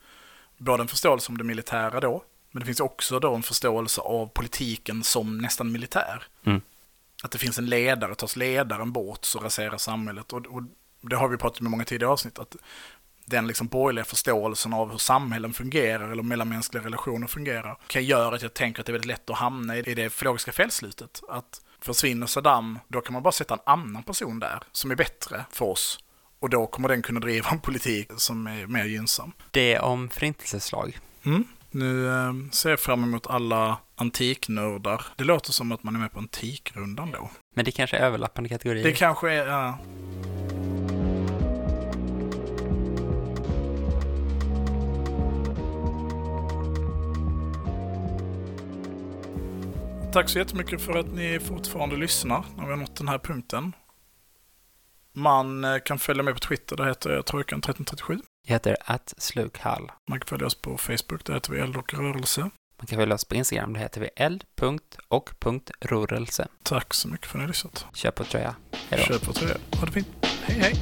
S1: både en förståelse om det militära då, men det finns också då en förståelse av politiken som nästan militär.
S2: Mm.
S1: Att det finns en ledare, tas ledaren bort så raserar samhället. Och, och det har vi pratat med i många tidigare avsnitt, att den liksom borgerliga förståelsen av hur samhällen fungerar eller mellanmänskliga relationer fungerar kan göra att jag tänker att det är väldigt lätt att hamna i det filologiska felslutet. Att försvinner Saddam, då kan man bara sätta en annan person där som är bättre för oss. Och då kommer den kunna driva en politik som är mer gynnsam.
S2: Det om förintelseslag.
S1: Mm. Nu eh, ser jag fram emot alla antiknördar. Det låter som att man är med på antikrundan då.
S2: Men det kanske är överlappande kategorier.
S1: Det kanske är... Ja. Tack så jättemycket för att ni fortfarande lyssnar när vi har nått den här punkten. Man eh, kan följa med på Twitter, där heter jag Trojkan1337.
S2: Jag heter att slukhall.
S1: Man kan följa oss på Facebook, där heter vi Eld och rörelse.
S2: Man kan följa oss på Instagram, där heter vi eld.och.rorelse.
S1: Tack så mycket för att ni har lyssnat.
S2: Köp och tröja. Hej då.
S1: Köp och tröja. Ha det fint. Hej hej!